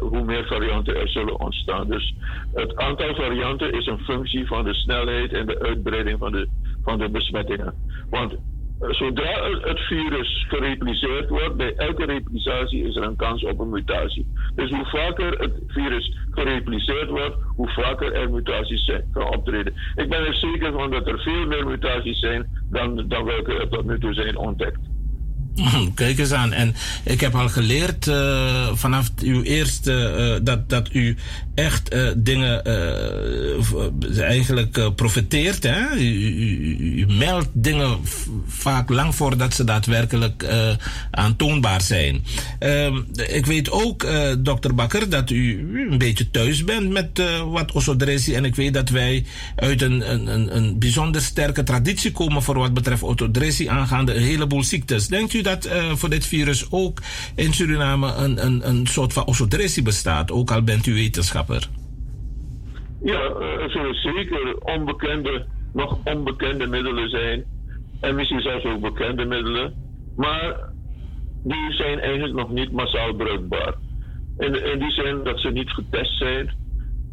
Speaker 9: hoe meer varianten er zullen ontstaan. Dus het aantal varianten is een functie van de snelheid en de uitbreiding van de, van de besmettingen. Want zodra het virus gerepliceerd wordt, bij elke replicatie is er een kans op een mutatie. Dus hoe vaker het virus gerepliceerd wordt, hoe vaker er mutaties gaan optreden. Ik ben er zeker van dat er veel meer mutaties zijn dan, dan welke er tot nu toe zijn ontdekt.
Speaker 5: Kijk eens aan. En ik heb al geleerd uh, vanaf uw eerste uh, dat, dat u echt uh, dingen eigenlijk profiteert. Hè? U, u, meldt dingen vaak lang voordat ze daadwerkelijk aantoonbaar zijn. Ehm, ik weet ook, dokter Bakker, dat u een beetje thuis bent met wat osodressie. En ik weet dat wij uit een, een, een bijzonder sterke traditie komen voor wat betreft osodressie aangaande een heleboel ziektes. Denkt u dat uh, voor dit virus ook in Suriname een, een, een soort van osodressie bestaat, ook al bent u wetenschapper?
Speaker 9: Ja, eh, er zullen zeker onbekende, nog onbekende middelen zijn. En misschien zelfs ook bekende middelen. Maar die zijn eigenlijk nog niet massaal bruikbaar. In, die zin dat ze niet getest zijn.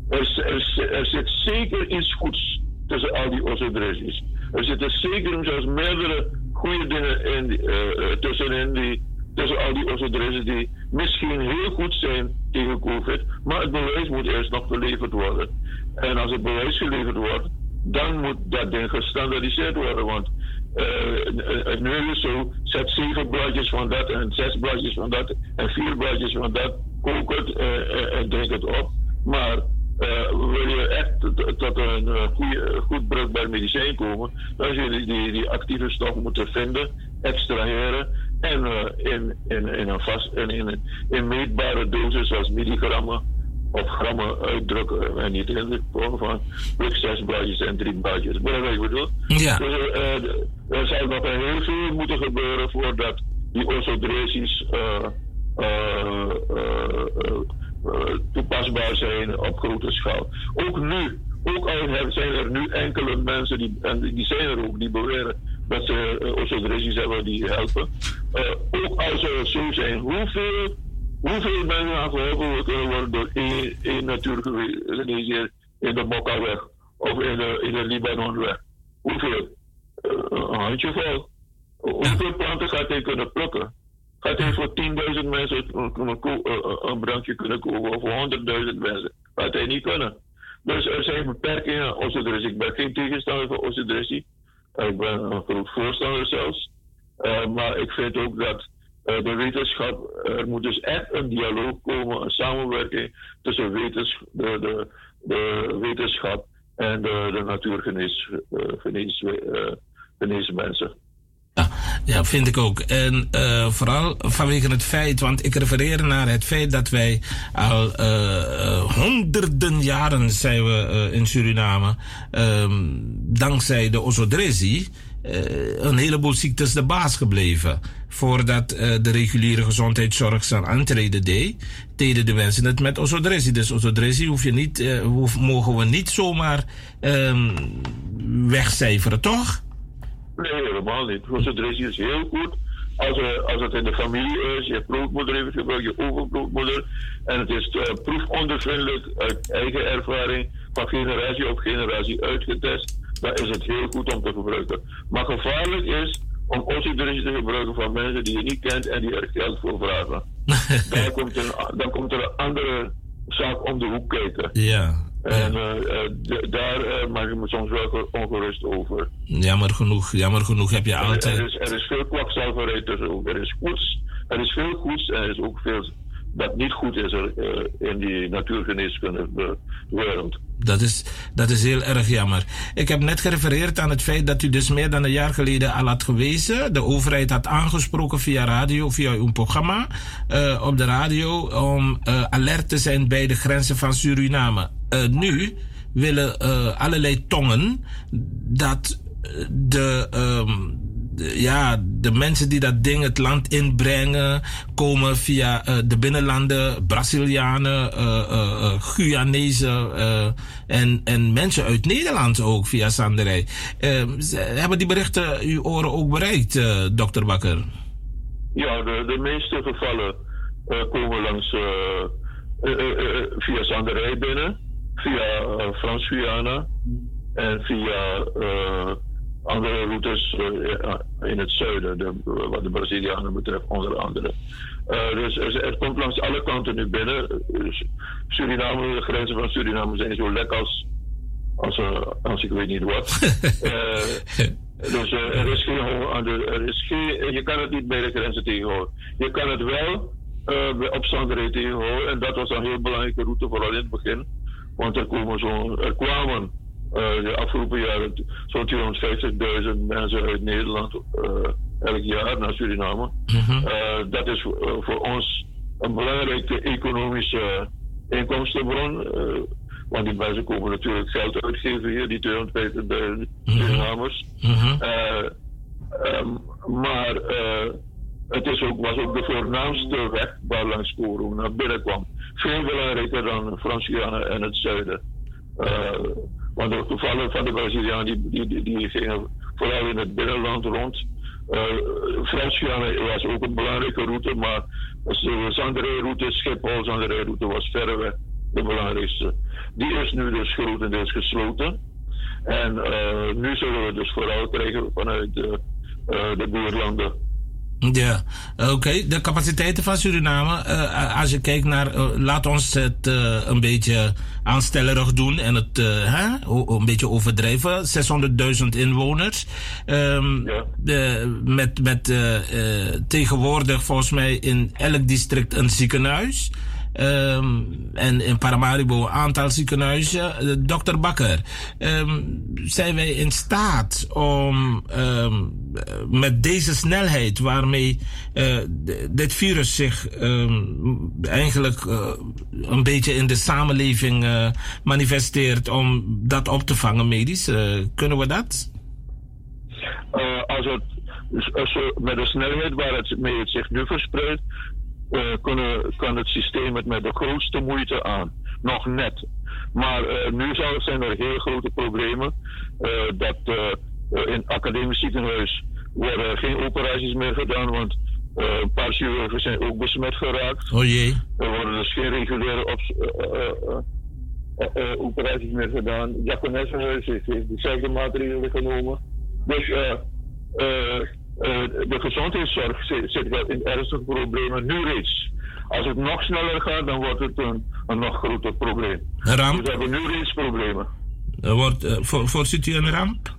Speaker 9: Er, zit zeker iets goeds tussen al die osodressies. Er zitten zeker zelfs meerdere goede dingen in die, uh, tussenin die, tussen al die osodressen die misschien heel goed zijn tegen COVID, maar het bewijs moet eerst nog geleverd worden. En als het bewijs geleverd wordt, dan moet dat ding gestandardiseerd worden. Want uh, nu is zo, zet zeven blaadjes van dat en zes blaadjes van dat en vier blaadjes van dat, kook het uh, en drink het op. Maar wil je echt tot een goede, goed bruikbaar medicijn komen, dan zul je die, die actieve stof moeten vinden, extraheren en uh, in, in, in een vast in, in, in meetbare dosis zoals milligrammen of grammen uitdrukken en niet in de vorm van zes blaadjes en drie blaadjes. Dat wat ik bedoel?
Speaker 5: Ja.
Speaker 9: Dus er zou nog heel veel moeten gebeuren voordat die osodresis uh, toepasbaar zijn op grote schaal. Ook nu, ook al zijn er nu enkele mensen, die, en die zijn er ook, die beweren dat ze osodresies hebben die helpen. Uh, ook als zou zo zijn, hoeveel, hoeveel mensen kunnen worden door één, één natuurgeneesheer in de Mokkaweg of in de, in de Libanonweg? Hoeveel? een handjevol. Hoeveel planten gaat hij kunnen plukken? Gaat hij voor 10.000 mensen een brankje kunnen kopen of voor 100.000 mensen? Gaat hij niet kunnen. Dus er zijn beperkingen aan osodressie. Ik ben geen tegenstander van osodressie. Ik ben een groot voorstander zelfs. Uh, maar ik vind ook dat uh, de wetenschap, er moet dus echt een dialoog komen, een samenwerking tussen de, de, de wetenschap en de, de natuurgeneesmensen. Uh,
Speaker 5: ja, ja, vind ik ook. En vooral vanwege het feit, want ik refereer naar het feit dat wij al honderden jaren zijn we in Suriname, um, dankzij de osodresie, een heleboel ziektes de baas gebleven. Voordat de reguliere gezondheidszorg zijn aantreden deed, deden de mensen het met osodresie. Dus osodresie hoef je niet, hoef, mogen we niet zomaar um, wegcijferen, toch?
Speaker 9: Nee, helemaal niet. Concentratie is heel goed. Als, als het in de familie is, je proefmoeder heeft gebruikt, je overproefmoeder. En het is uh, proefondervindelijk uit eigen ervaring van generatie op generatie uitgetest. Dan is het heel goed om te gebruiken. Maar gevaarlijk is om oxydrasie te gebruiken van mensen die je niet kent en die er geld voor vragen. dan, komt een, dan komt er een andere zaak om de hoek kijken.
Speaker 5: Ja.
Speaker 9: En uh, daar uh, maak ik me soms wel ongerust over.
Speaker 5: Jammer genoeg, jammer genoeg heb je altijd.
Speaker 9: Er is, er is veel kwakzalverij tussen ook. Er is goeds, er is veel goeds en er is ook veel dat niet goed is er, uh, in die natuurgeneeskunde wereld.
Speaker 5: Dat is, dat is heel erg jammer. Ik heb net gerefereerd aan het feit dat u dus meer dan een jaar geleden al had gewezen. De overheid had aangesproken via radio, via uw programma uh, op de radio, om uh, alert te zijn bij de grenzen van Suriname. nu willen allerlei tongen dat de, de- ja, de mensen die dat ding het land inbrengen, komen via eh, de binnenlanden, Brazilianen, eh, Guyanezen en, en mensen uit Nederland ook via Sanderij. Eh, ze- hebben die berichten uw oren ook bereikt, dokter Bakker?
Speaker 9: Ja, de, de meeste gevallen komen langs via Zanderij binnen, via Frans-Guyana en via andere routes eh, in het zuiden, de, wat de Brazilianen betreft onder andere. Eh, dus er, het komt langs alle kanten nu binnen. Dus Suriname, de grenzen van Suriname zijn zo lek als, als, eh, als ik weet niet wat. Eh, dus eh, er is geen honger aan de. Er is geen, je kan het niet bij de grenzen tegenhouden. Je kan het wel eh, bij- op tegenhouden. En dat was een heel belangrijke route, vooral in het begin. Want er, komen zo, er kwamen eh, de afgelopen jaren zo'n 250.000 mensen uit Nederland eh, elk jaar naar Suriname. Eh, dat is voor, eh, ons een belangrijke economische inkomstenbron. eh, want die mensen komen natuurlijk geld uitgeven hier, die 250.000 Surinamers. Eh, ehm, maar eh, het is ook, was ook de voornaamste weg waar langs binnen kwam. Veel belangrijker dan Frans-Guyana en het zuiden. Eh, want de gevallen van de Brazilianen die, die, die, gingen vooral in het binnenland rond. Uh, was ook een belangrijke route, maar de Zanderij-route, Schiphol-Zanderij-route was verreweg de belangrijkste. Die is nu dus grotendeels gesloten. En eh, nu zullen we dus vooral krijgen vanuit de, eh, de.
Speaker 5: Ja, oké. De capaciteiten van Suriname, eh, als je kijkt naar, eh, laat ons het eh, een beetje aanstellerig doen en het hè, een beetje overdrijven. 600.000 inwoners. Ehm, de, met met tegenwoordig volgens mij in elk district een ziekenhuis. Ehm, en in Paramaribo een aantal ziekenhuizen. Eh, Dokter Bakker, ehm, zijn wij in staat om ehm, eh, met deze snelheid waarmee eh, dit virus zich eigenlijk een beetje in de samenleving manifesteert, om dat op te vangen medisch? Kunnen we dat?
Speaker 9: Als het met de snelheid waar het mee het zich nu verspreidt, eh, kunnen, kan het systeem het met de grootste moeite aan. Nog net. Maar eh, nu zijn er heel grote problemen. eh, dat in het academisch ziekenhuis worden geen operaties meer gedaan, want een paar chirurgen zijn ook besmet geraakt.
Speaker 5: Oh jee.
Speaker 9: Er worden dus geen reguliere operaties meer gedaan. Het Jaconessenhuis heeft dezelfde maatregelen genomen. Dus eh, de gezondheidszorg zit, zit wel in ernstige problemen nu reeds. Als het nog sneller gaat, dan wordt het een, een nog groter probleem.
Speaker 5: Een ramp?
Speaker 9: Dus we hebben nu reeds problemen.
Speaker 5: Wordt, eh, voor, voorziet u een ramp?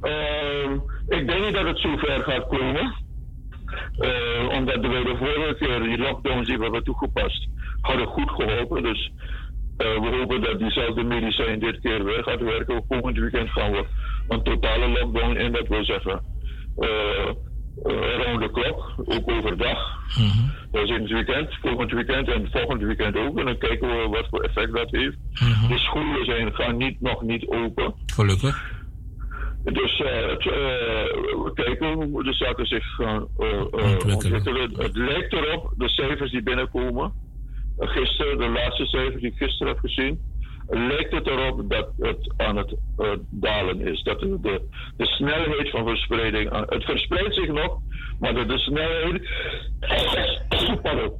Speaker 9: Ehm, ik denk niet dat het zo ver gaat komen. Eh, omdat we de vorige keer die lockdowns die we hebben toegepast, hadden goed geholpen. Dus eh, we hopen dat diezelfde medicijn dit keer weer gaat werken. Komend weekend gaan we een totale lockdown in. Dat wil zeggen, eh eh, rond de klok, ook overdag. Dat is in het weekend, volgend weekend en volgend weekend ook. En dan kijken we wat voor effect dat heeft. De scholen zijn, gaan niet, nog niet open.
Speaker 5: Gelukkig.
Speaker 9: Dus eh, het, eh, we kijken hoe de zaken zich gaan eh, eh, ontwikkelen. Het lijkt erop, de cijfers die binnenkomen, eh, gisteren, de laatste cijfers die ik gisteren heb gezien, lijkt het erop dat het aan het eh, dalen is. Dat de, de, de snelheid van verspreiding, het verspreidt zich nog, maar dat de snelheid,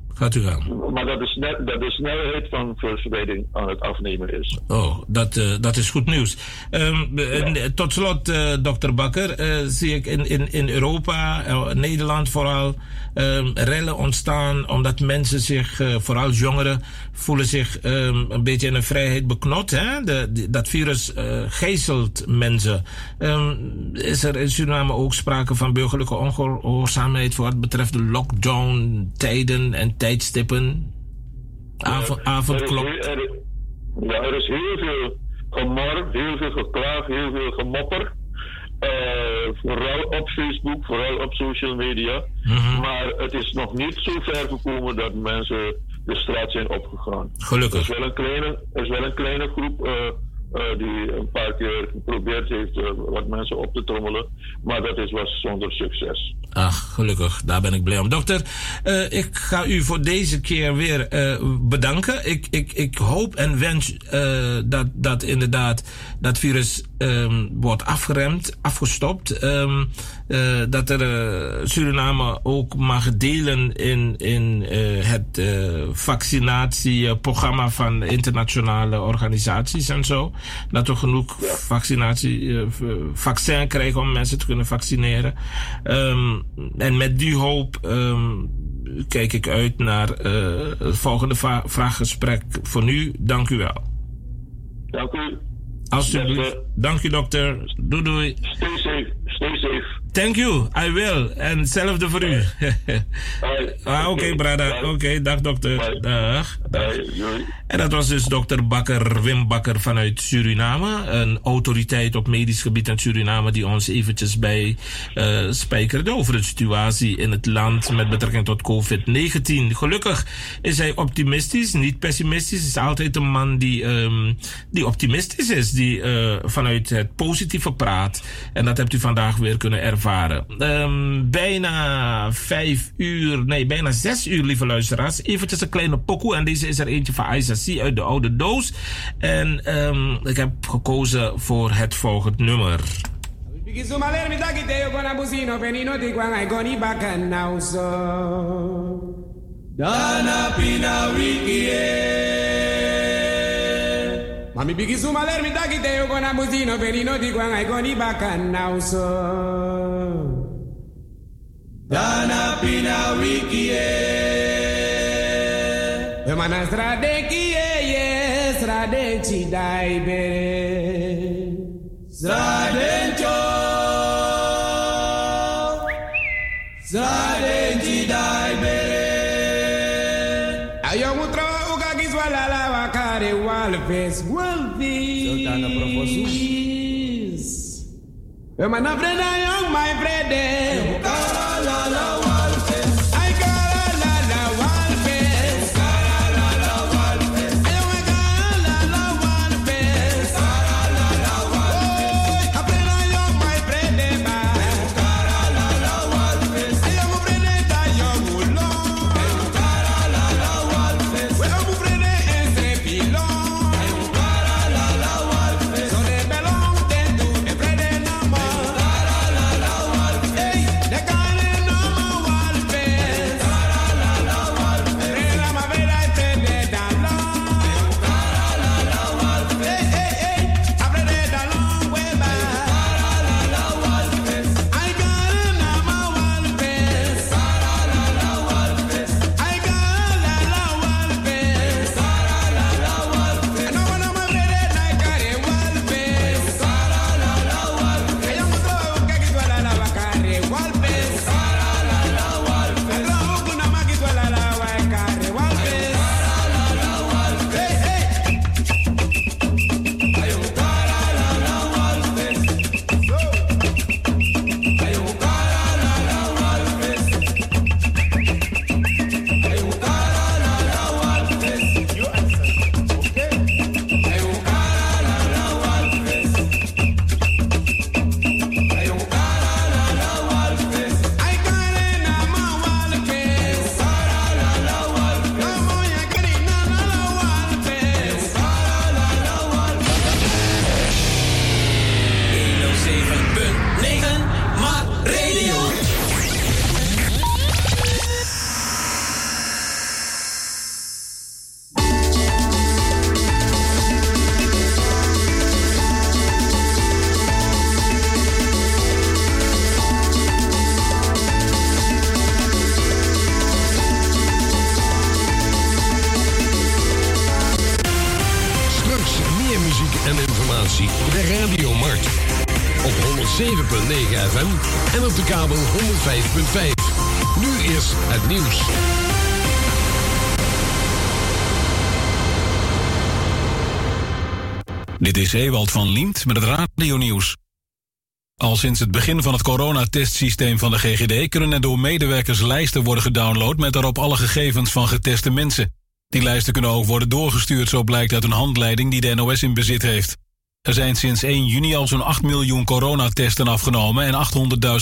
Speaker 5: Gaat u gaan.
Speaker 9: maar dat de, snel, dat de snelheid van verspreiding aan het afnemen is.
Speaker 5: Oh, dat, eh, dat is goed nieuws. Ehm, en, eh, tot slot, eh, dokter Bakker, eh, zie ik in, in, in Europa, eh, Nederland vooral, ehm, rellen ontstaan omdat mensen zich, eh, vooral jongeren, voelen zich ehm, een beetje in hun vrijheid beknot. Hè? De, dat virus eh gijzelt mensen. Is er in Suriname ook sprake van burgerlijke ongehoorzaamheid voor wat betreft de lockdown-tijden en tijdstippen? Avond, avondklok.
Speaker 9: Er is, heel- er is- ja, er is heel veel gemor, heel veel geklaag, heel veel gemopper. Eh, vooral op Facebook, vooral op social media. Maar het is nog niet zo ver gekomen dat mensen de straat zijn opgegaan.
Speaker 5: Gelukkig.
Speaker 9: Er is wel een kleine, er is wel een kleine groep eh, eh, die een paar keer geprobeerd heeft eh, wat mensen op te trommelen. Maar dat is, was zonder succes.
Speaker 5: Ach, gelukkig. Daar ben ik blij om. Dokter, eh, ik ga u voor deze keer weer bedanken. Ik, ik, ik hoop en wens dat, dat inderdaad dat virus ehm, wordt afgeremd, afgestopt. Ehm, eh, dat er eh, Suriname ook mag delen in, in eh, het vaccinatieprogramma van internationale organisaties en zo. Dat we genoeg vaccinatie, vaccin krijgen om mensen te kunnen vaccineren. Ehm, en met die hoop kijk ik uit naar het volgende vraaggesprek. Voor nu, dank u wel.
Speaker 9: Dank u.
Speaker 5: Alsjeblieft. Dank u, dokter. Doei doei.
Speaker 9: Stay safe. Stay safe.
Speaker 5: Thank you, I will. En hetzelfde voor u. ah, Oké, brada. Oké, dag dokter. Dag. dag. En dat was dus dokter Bakker, Wim Bakker vanuit Suriname. Een autoriteit op medisch gebied in Suriname die ons eventjes bij eh spijkerde over de situatie in het land met betrekking tot COVID-19. Gelukkig is hij optimistisch, niet pessimistisch. Hij is altijd een man die, ehm, die optimistisch is, die eh, vanuit het positieve praat. En dat hebt u vandaag weer kunnen ervaren. Ehm, bijna vijf uur, nee, bijna zes uur, lieve luisteraars. Eventjes een kleine pokoe. En deze is er eentje van Isaac uit de oude doos. En ehm, ik heb gekozen voor het volgende nummer.
Speaker 10: Dana pina Ami bigi suma ler mi dagi te yo kona di koni. Dana pina wiki e. E mana strade ki e ye strade dai bere. Strade. You're my friend, young, my
Speaker 1: friend. Eh. 105.5. Nu eerst het nieuws.
Speaker 2: Dit is Ewald van Liemt met het radionieuws. Al sinds het begin van het coronatestsysteem van de GGD kunnen er door medewerkers lijsten worden gedownload met daarop alle gegevens van geteste mensen. Die lijsten kunnen ook worden doorgestuurd, zo blijkt uit een handleiding die de NOS in bezit heeft. Er zijn sinds 1 juni al zo'n 8 miljoen coronatesten afgenomen en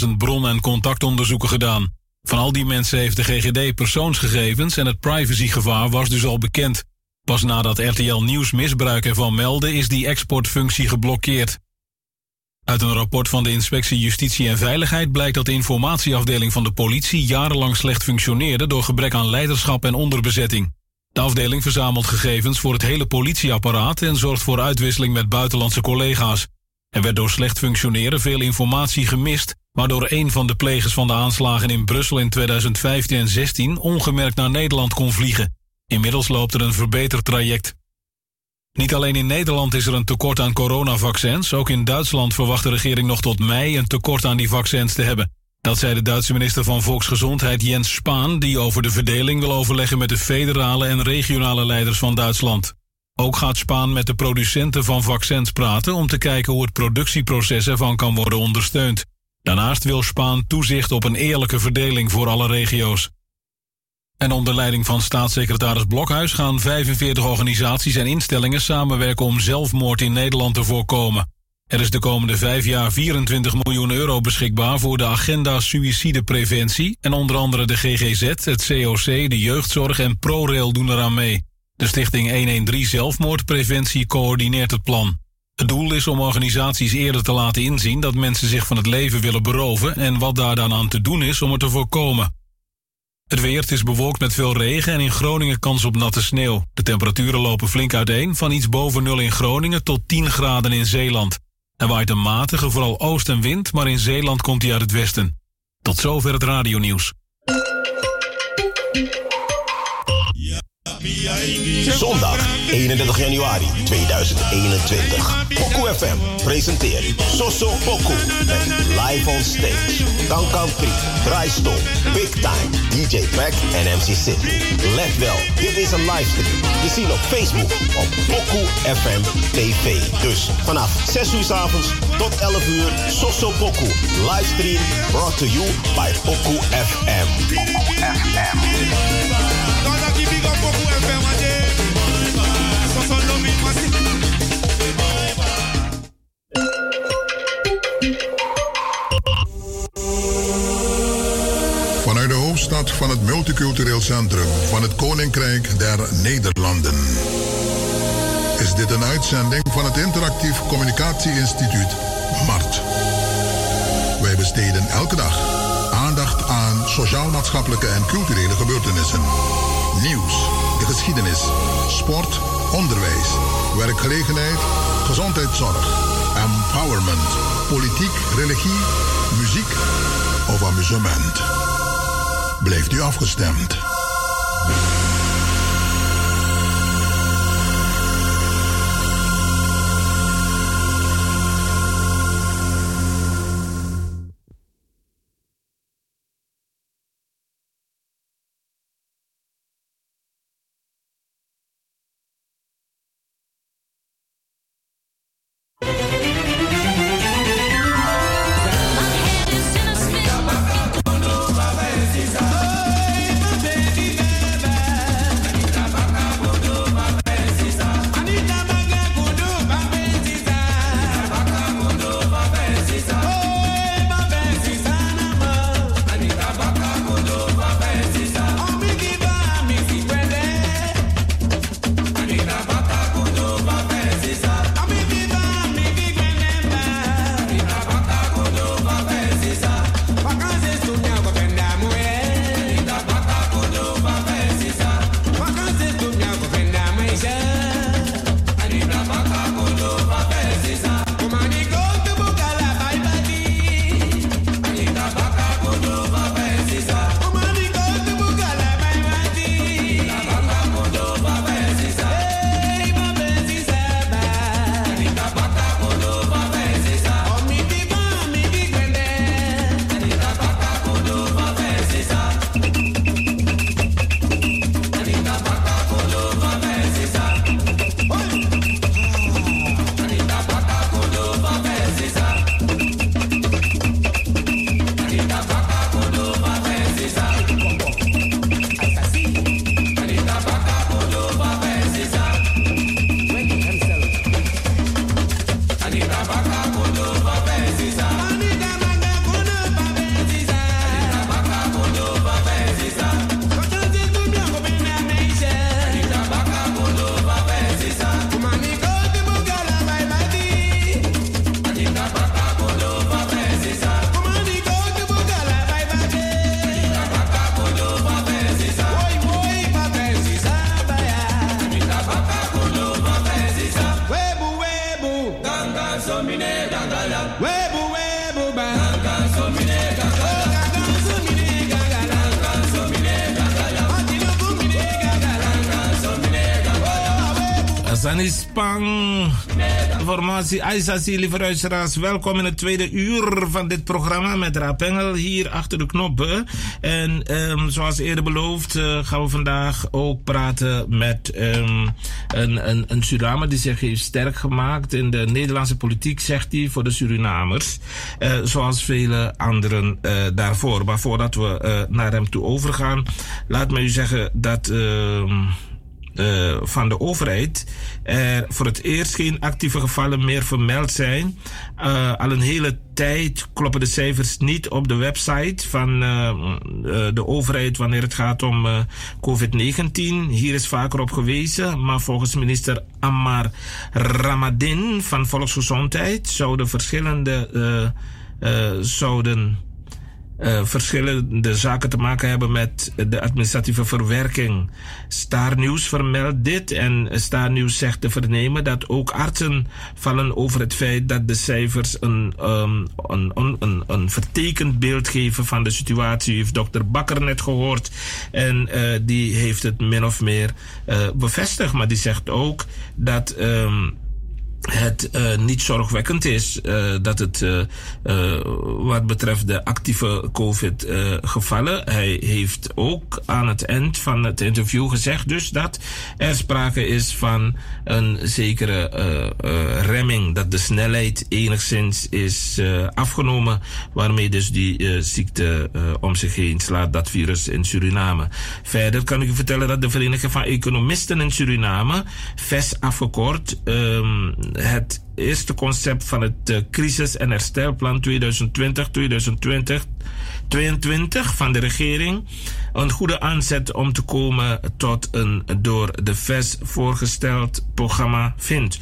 Speaker 2: 800.000 bron- en contactonderzoeken gedaan. Van al die mensen heeft de GGD persoonsgegevens en het privacygevaar was dus al bekend. Pas nadat RTL Nieuws misbruik ervan meldde is die exportfunctie geblokkeerd. Uit een rapport van de Inspectie Justitie en Veiligheid blijkt dat de informatieafdeling van de politie jarenlang slecht functioneerde door gebrek aan leiderschap en onderbezetting. De afdeling verzamelt gegevens voor het hele politieapparaat en zorgt voor uitwisseling met buitenlandse collega's. Er werd door slecht functioneren veel informatie gemist, waardoor een van de plegers van de aanslagen in Brussel in 2015 en 16 ongemerkt naar Nederland kon vliegen. Inmiddels loopt er een verbeterd traject. Niet alleen in Nederland is er een tekort aan coronavaccins, ook in Duitsland verwacht de regering nog tot mei een tekort aan die vaccins te hebben. Dat zei de Duitse minister van Volksgezondheid Jens Spaan, die over de verdeling wil overleggen met de federale en regionale leiders van Duitsland. Ook gaat Spaan met de producenten van vaccins praten om te kijken hoe het productieproces ervan kan worden ondersteund. Daarnaast wil Spaan toezicht op een eerlijke verdeling voor alle regio's. En onder leiding van staatssecretaris Blokhuis gaan 45 organisaties en instellingen samenwerken om zelfmoord in Nederland te voorkomen. Er is de komende vijf jaar 24 miljoen euro beschikbaar voor de agenda suïcidepreventie en onder andere de GGZ, het COC, de jeugdzorg en ProRail doen eraan mee. De stichting 113 Zelfmoordpreventie coördineert het plan. Het doel is om organisaties eerder te laten inzien dat mensen zich van het leven willen beroven en wat daar dan aan te doen is om het te voorkomen. Het weer is bewolkt met veel regen en in Groningen kans op natte sneeuw. De temperaturen lopen flink uiteen, van iets boven nul in Groningen tot 10 graden in Zeeland. Er waait een matige, vooral oostenwind, maar in Zeeland komt hij uit het westen. Tot zover het radionieuws.
Speaker 11: Zondag 31 januari 2021. Poku FM presenteert Soso Poku live on stage. Kankan 3, Draaistom, Big Time, DJ Pack en MC Sydney. Let wel, dit is een livestream. Te zien op Facebook op Poku FM TV. Dus vanaf 6 uur s avonds tot 11 uur Soso Poku. Livestream brought to you by Poku FM. Poku FM.
Speaker 4: Van het multicultureel centrum van het Koninkrijk der Nederlanden. Is dit een uitzending van het Interactief Communicatie-instituut MART. Wij besteden elke dag aandacht aan sociaal-maatschappelijke en culturele gebeurtenissen. Nieuws, de geschiedenis, sport, onderwijs, werkgelegenheid, gezondheidszorg, empowerment, politiek, religie, muziek of amusement. Blijft u afgestemd.
Speaker 5: Aisasi, lieve luisteraars. Welkom in het tweede uur van dit programma met Rapengel hier achter de knoppen. En ehm, zoals eerder beloofd eh, gaan we vandaag ook praten met ehm, een, een, een Surinamer die zich heeft sterk gemaakt in de Nederlandse politiek, zegt hij, voor de Surinamers. Eh, zoals vele anderen eh, daarvoor. Maar voordat we naar hem toe overgaan, laat me u zeggen dat. ehm, eh, van de overheid er voor het eerst geen actieve gevallen meer vermeld zijn. Eh, al een hele tijd kloppen de cijfers niet op de website van eh, eh, de overheid wanneer het gaat om eh, COVID-19. Hier is vaker op gewezen, maar volgens minister Ammar Ramadin van Volksgezondheid zouden verschillende zouden eh, verschillende zaken te maken hebben met de administratieve verwerking. Star News vermeldt dit en Star News zegt te vernemen dat ook artsen vallen over het feit dat de cijfers een, een, een, een, een vertekend beeld geven van de situatie. U heeft dokter Bakker net gehoord en uh, die heeft het min of meer uh, bevestigd, maar die zegt ook dat. Um, het uh, niet zorgwekkend is uh, dat het uh, wat betreft de actieve COVID-gevallen. hij heeft ook aan het eind van het interview gezegd dus dat er sprake is van een zekere remming, dat de snelheid enigszins is afgenomen, waarmee dus die ziekte om zich heen slaat, dat virus in Suriname. Verder kan ik u vertellen dat de Vereniging van Economisten in Suriname, VES afgekort, um, het eerste concept van het uh, crisis- en herstelplan 2020-2020 22 van de regering een goede aanzet om te komen tot een door de VES voorgesteld programma vindt.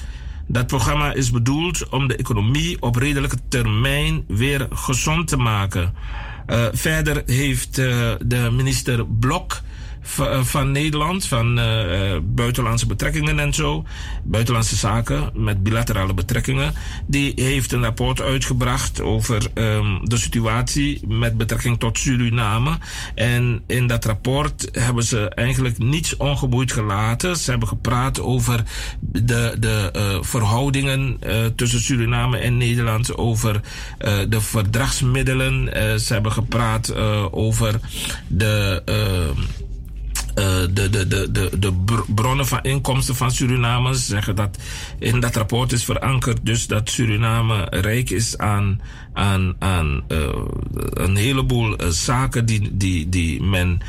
Speaker 5: Dat programma is bedoeld om de economie op redelijke termijn weer gezond te maken. Uh, verder heeft uh, de minister Blok van Nederland, van uh, buitenlandse betrekkingen en zo, buitenlandse zaken met bilaterale betrekkingen, die heeft een rapport uitgebracht over um, de situatie met betrekking tot Suriname. En in dat rapport hebben ze eigenlijk niets ongeboeid gelaten. Ze hebben gepraat over de, de verhoudingen tussen Suriname en Nederland, over de verdragsmiddelen. ze hebben gepraat over de uh, de, de, de, de, de bronnen van inkomsten van Suriname. Ze zeggen dat in dat rapport is verankerd dus dat Suriname rijk is aan, aan, aan uh, een heleboel uh, zaken die, die, die men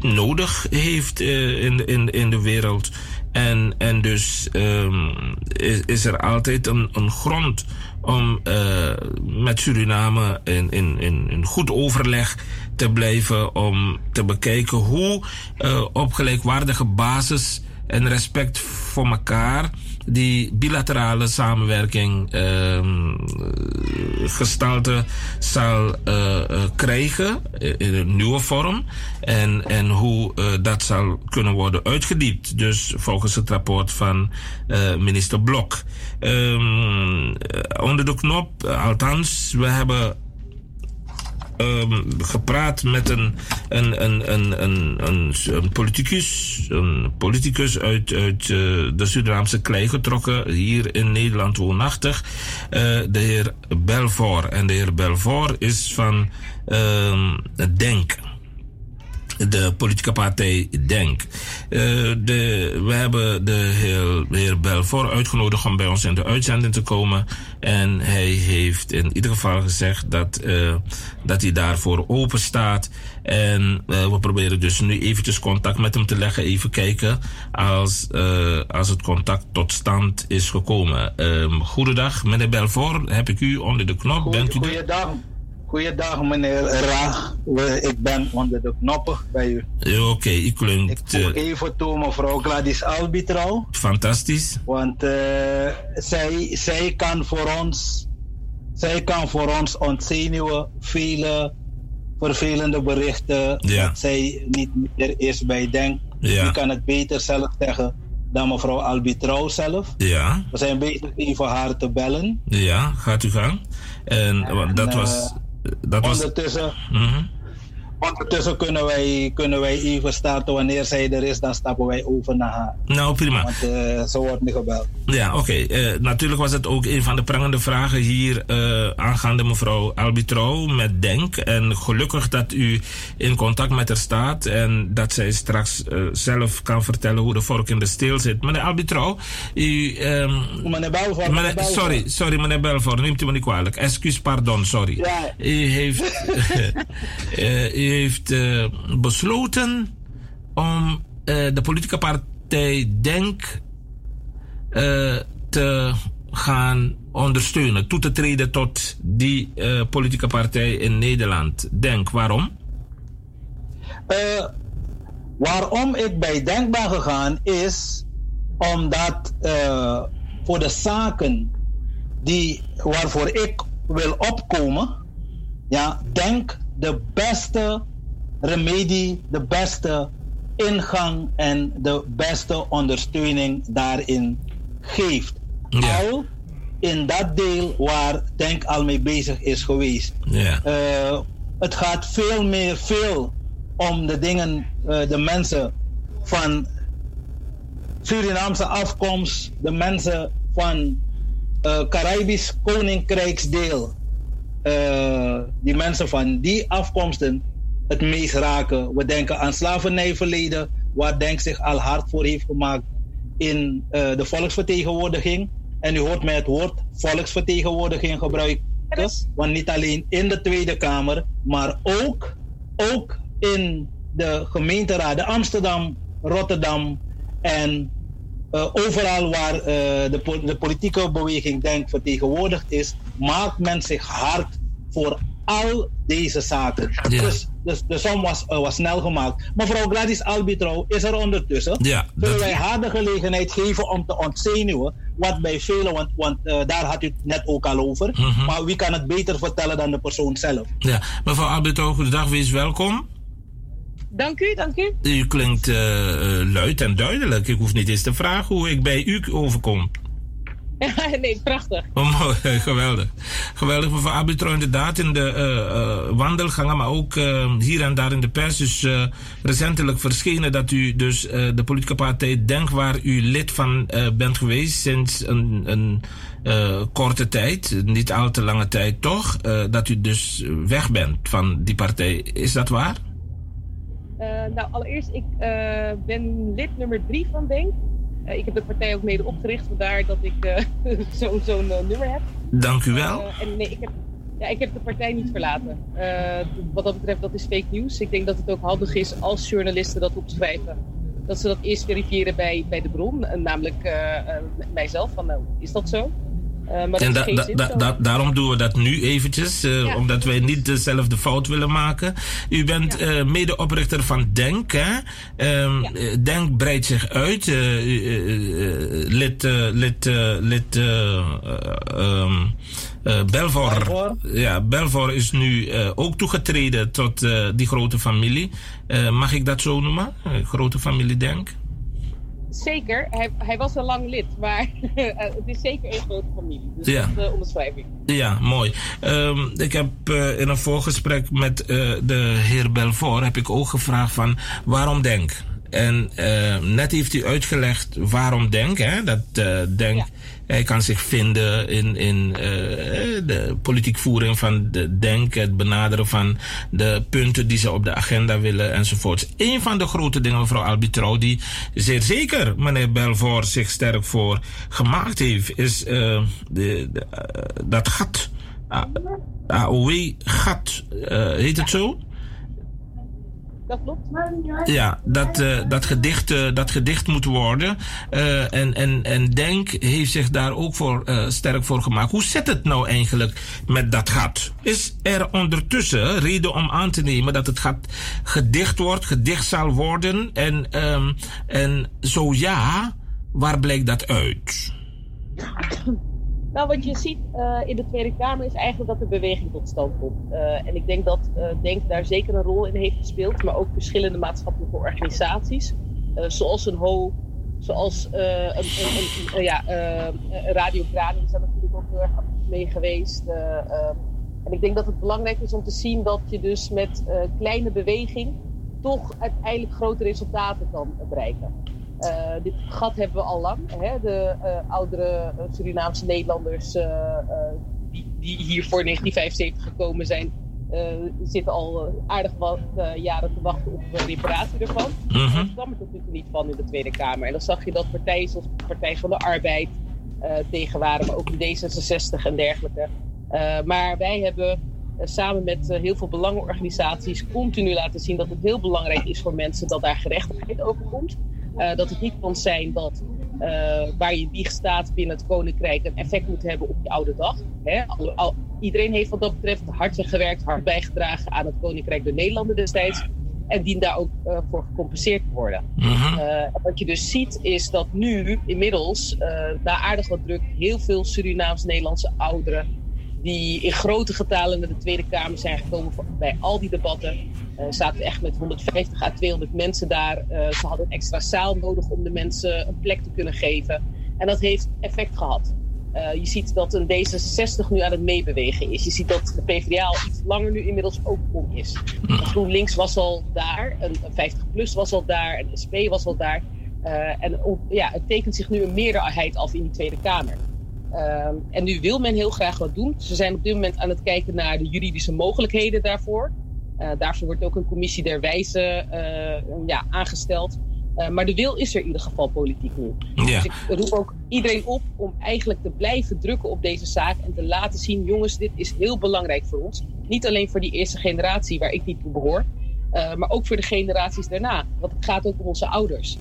Speaker 5: nodig heeft in, in, in de wereld. En, en dus um, is, is er altijd een, een grond om uh, met Suriname in, in, in, in goed overleg te blijven om te bekijken hoe uh, op gelijkwaardige basis en respect voor elkaar die bilaterale samenwerking uh, gestalte zal uh, krijgen in een nieuwe vorm en, en hoe dat zal kunnen worden uitgediept. Dus volgens het rapport van minister Blok. Um, onder de knop, althans, we hebben gepraat met een, een, een, een, een, politicus, een politicus uit, uit uh, de Surinaamse klei getrokken, hier in Nederland woonachtig, uh, de heer Belvoor. En de heer Belvoor is van um, Denk de politieke partij Denk. Uh, de, we hebben de heer, de heer Belfort uitgenodigd om bij ons in de uitzending te komen. En hij heeft in ieder geval gezegd dat, uh, dat hij daarvoor open staat. En uh, we proberen dus nu eventjes contact met hem te leggen. Even kijken als, als het contact tot stand is gekomen. Um, goedendag, meneer Belfort. Heb ik u onder de knop? Bent u
Speaker 12: goeiedag. Goeiedag meneer Ra. Ik ben onder de knoppen bij u.
Speaker 5: Oké, okay, ik klink.
Speaker 12: Ik even toe mevrouw Gladys Albitrouw.
Speaker 5: Fantastisch.
Speaker 12: Want uh, zij, zij kan voor ons, zij kan voor ons ontzenuwen vele vervelende berichten.
Speaker 5: Ja.
Speaker 12: Dat zij niet meer is bij Denk.
Speaker 5: Ja.
Speaker 12: U kan het beter zelf zeggen dan mevrouw Albitrouw zelf.
Speaker 5: Ja.
Speaker 12: We zijn bezig even haar te bellen.
Speaker 5: Ja, gaat u gang. En, en dat uh, was. Dat
Speaker 12: ondertussen,
Speaker 5: was... Mm -hmm.
Speaker 12: Ondertussen kunnen wij, kunnen wij even starten. Wanneer zij er is, dan stappen wij over naar haar.
Speaker 5: Nou, prima.
Speaker 12: Want uh, ze wordt niet gebeld.
Speaker 5: Ja, oké. Okay. Uh, natuurlijk was het ook een van de prangende vragen hier uh, aangaande mevrouw Albitro met Denk. En gelukkig dat u in contact met haar staat en dat zij straks zelf kan vertellen hoe de vork in de steel zit. Meneer Albitro, u... Um,
Speaker 12: meneer Belvoort. Meneer,
Speaker 5: sorry, sorry meneer Belvoort, neemt u me niet kwalijk. Excuus, pardon, sorry.
Speaker 12: Ja.
Speaker 5: U heeft... heeft uh, besloten om uh, de politieke partij Denk uh, te gaan ondersteunen, toe te treden tot die politieke partij in Nederland. Denk, waarom?
Speaker 12: waarom ik bij Denk ben gegaan is omdat voor de zaken die, waarvoor ik wil opkomen, ja, Denk de beste remedie, de beste ingang en de beste ondersteuning daarin geeft.
Speaker 5: Ja.
Speaker 12: Al in dat deel waar Denk al mee bezig is geweest.
Speaker 5: Ja.
Speaker 12: Uh, het gaat veel meer veel om de dingen, uh, de mensen van Surinaamse afkomst, de mensen van uh, Caribisch Koninkrijksdeel. Die mensen van die afkomsten het meest raken. We denken aan slavernijverleden, waar Denk zich al hard voor heeft gemaakt in uh, de volksvertegenwoordiging. En u hoort mij het woord volksvertegenwoordiging gebruiken. Want niet alleen in de Tweede Kamer, maar ook, ook in de gemeenteraden Amsterdam, Rotterdam en uh, overal waar uh, de, de politieke beweging Denk vertegenwoordigd is, maakt men zich hard voor al deze zaken.
Speaker 5: Ja.
Speaker 12: Dus, dus de som was, uh, was snel gemaakt. Mevrouw Gladys Albitro is er ondertussen.
Speaker 5: Ja,
Speaker 12: Zullen wij haar de gelegenheid geven om te ontzenuwen? Wat bij velen, want, want daar had u het net ook al over.
Speaker 5: Mm -hmm.
Speaker 12: Maar wie kan het beter vertellen dan de persoon zelf?
Speaker 5: Ja, mevrouw Albitro, goedendag, wees welkom.
Speaker 13: Dank u, dank u.
Speaker 5: U klinkt uh, luid en duidelijk. Ik hoef niet eens te vragen hoe ik bij u overkom.
Speaker 13: nee, prachtig.
Speaker 5: Oh, mooi, geweldig. Geweldig, mevrouw Arbitro, inderdaad in de uh, uh, wandelgangen, maar ook uh, hier en daar in de pers is recentelijk verschenen dat u dus de politieke partij Denk, waar u lid van bent geweest sinds een, een korte tijd, niet al te lange tijd toch, dat u dus weg bent van die partij. Is dat waar?
Speaker 13: Nou, allereerst, ik ben lid nummer drie van Denk. Uh, ik heb de partij ook mede opgericht, vandaar dat ik uh, zo'n zo uh, nummer heb.
Speaker 5: Dank u wel.
Speaker 13: en nee, ik heb, ja, ik heb de partij niet verlaten. wat dat betreft, dat is fake news. Ik denk dat het ook handig is als journalisten dat opschrijven. Dat ze dat eerst verifiëren bij, bij de bron, namelijk mijzelf. Van, nou, is dat zo? Uh, maar
Speaker 5: en
Speaker 13: da,
Speaker 5: da, da, da, daarom doen we dat nu eventjes, uh, ja. omdat wij niet dezelfde fout willen maken. U bent ja. uh, medeoprichter van Denk. Hè? Um, ja. Denk breidt zich uit. lid lid, lid um, Belvor,
Speaker 12: Belvor.
Speaker 5: Ja, Belvor is nu ook toegetreden tot die grote familie. mag ik dat zo noemen? grote familie Denk?
Speaker 13: Zeker, hij, hij, was al lang lid, maar het is zeker een grote familie. Dus
Speaker 5: ja.
Speaker 13: dat is de onderschrijving.
Speaker 5: Ja, mooi. Um, ik heb uh, in een voorgesprek met uh, de heer Belfort heb ik ook gevraagd van waarom denk? En uh, net heeft u uitgelegd waarom denk, hè? Dat denk, ja. hij kan zich vinden in, in de politiek voering van de denk, het benaderen van de punten die ze op de agenda willen enzovoorts. Een van de grote dingen, mevrouw Albitrouw, die zeer zeker meneer Belfort zich sterk voor gemaakt heeft, is de, de, dat gat. AOW-gat, heet het zo?
Speaker 13: Dat klopt.
Speaker 5: Ja, dat, uh, dat, gedicht, uh, dat gedicht moet worden. Uh, en, en, en Denk heeft zich daar ook voor, sterk voor gemaakt. Hoe zit het nou eigenlijk met dat gat? Is er ondertussen reden om aan te nemen dat het gat gedicht wordt, gedicht zal worden? En, um, en zo ja, waar blijkt dat uit?
Speaker 13: Nou, wat je ziet uh, in de Tweede Kamer is eigenlijk dat de beweging tot stand komt. Uh, en ik denk dat uh, Denk daar zeker een rol in heeft gespeeld, maar ook verschillende maatschappelijke organisaties, zoals een HO, zoals een, een, een, ja, Radio Grani is daar natuurlijk ook heel erg mee geweest. En ik denk dat het belangrijk is om te zien dat je dus met kleine beweging toch uiteindelijk grote resultaten kan bereiken. Uh, dit gat hebben we al lang. Hè? De uh, oudere Surinaamse Nederlanders die, die, hier voor 1975 gekomen zijn, zitten al aardig wat jaren te wachten op reparatie ervan. Mm Daar kwam het natuurlijk niet van in de Tweede Kamer. En dan zag je dat partijen zoals de Partij van de Arbeid tegen waren, maar ook de D66 en dergelijke. maar wij hebben samen met heel veel belangenorganisaties continu laten zien dat het heel belangrijk is voor mensen dat daar gerechtigheid over komt. Uh, dat het niet kan zijn dat uh, waar je wieg staat binnen het Koninkrijk een effect moet hebben op je oude dag. Hè? Al, al, iedereen heeft wat dat betreft hard gewerkt, hard bijgedragen aan het Koninkrijk de Nederlanden destijds. En dient daar ook uh, voor gecompenseerd te worden. Mm-hmm. wat je dus ziet is dat nu inmiddels, na aardig wat druk, heel veel Surinaams-Nederlandse ouderen die in grote getalen naar de Tweede Kamer zijn gekomen bij al die debatten. Uh, zaten echt met 150 à 200 mensen daar. Uh, ze hadden een extra zaal nodig om de mensen een plek te kunnen geven. En dat heeft effect gehad. Uh, je ziet dat een D66 nu aan het meebewegen is. Je ziet dat de PvdA al iets langer nu inmiddels ook om is. GroenLinks was al daar, een 50PLUS was al daar, een SP was al daar. en ja, het tekent zich nu een meerderheid af in die Tweede Kamer. Uh, en nu wil men heel graag wat doen. Ze zijn op dit moment aan het kijken naar de juridische mogelijkheden daarvoor. Uh, daarvoor wordt ook een commissie der wijze uh, ja, aangesteld. Uh, maar de wil is er in ieder geval politiek nu. Ja. Dus ik roep ook iedereen op om eigenlijk te blijven drukken op deze zaak. En te laten zien, jongens, dit is heel belangrijk voor ons. Niet alleen voor die eerste generatie waar ik niet toe behoor. maar ook voor de generaties daarna. Want het gaat ook om onze ouders.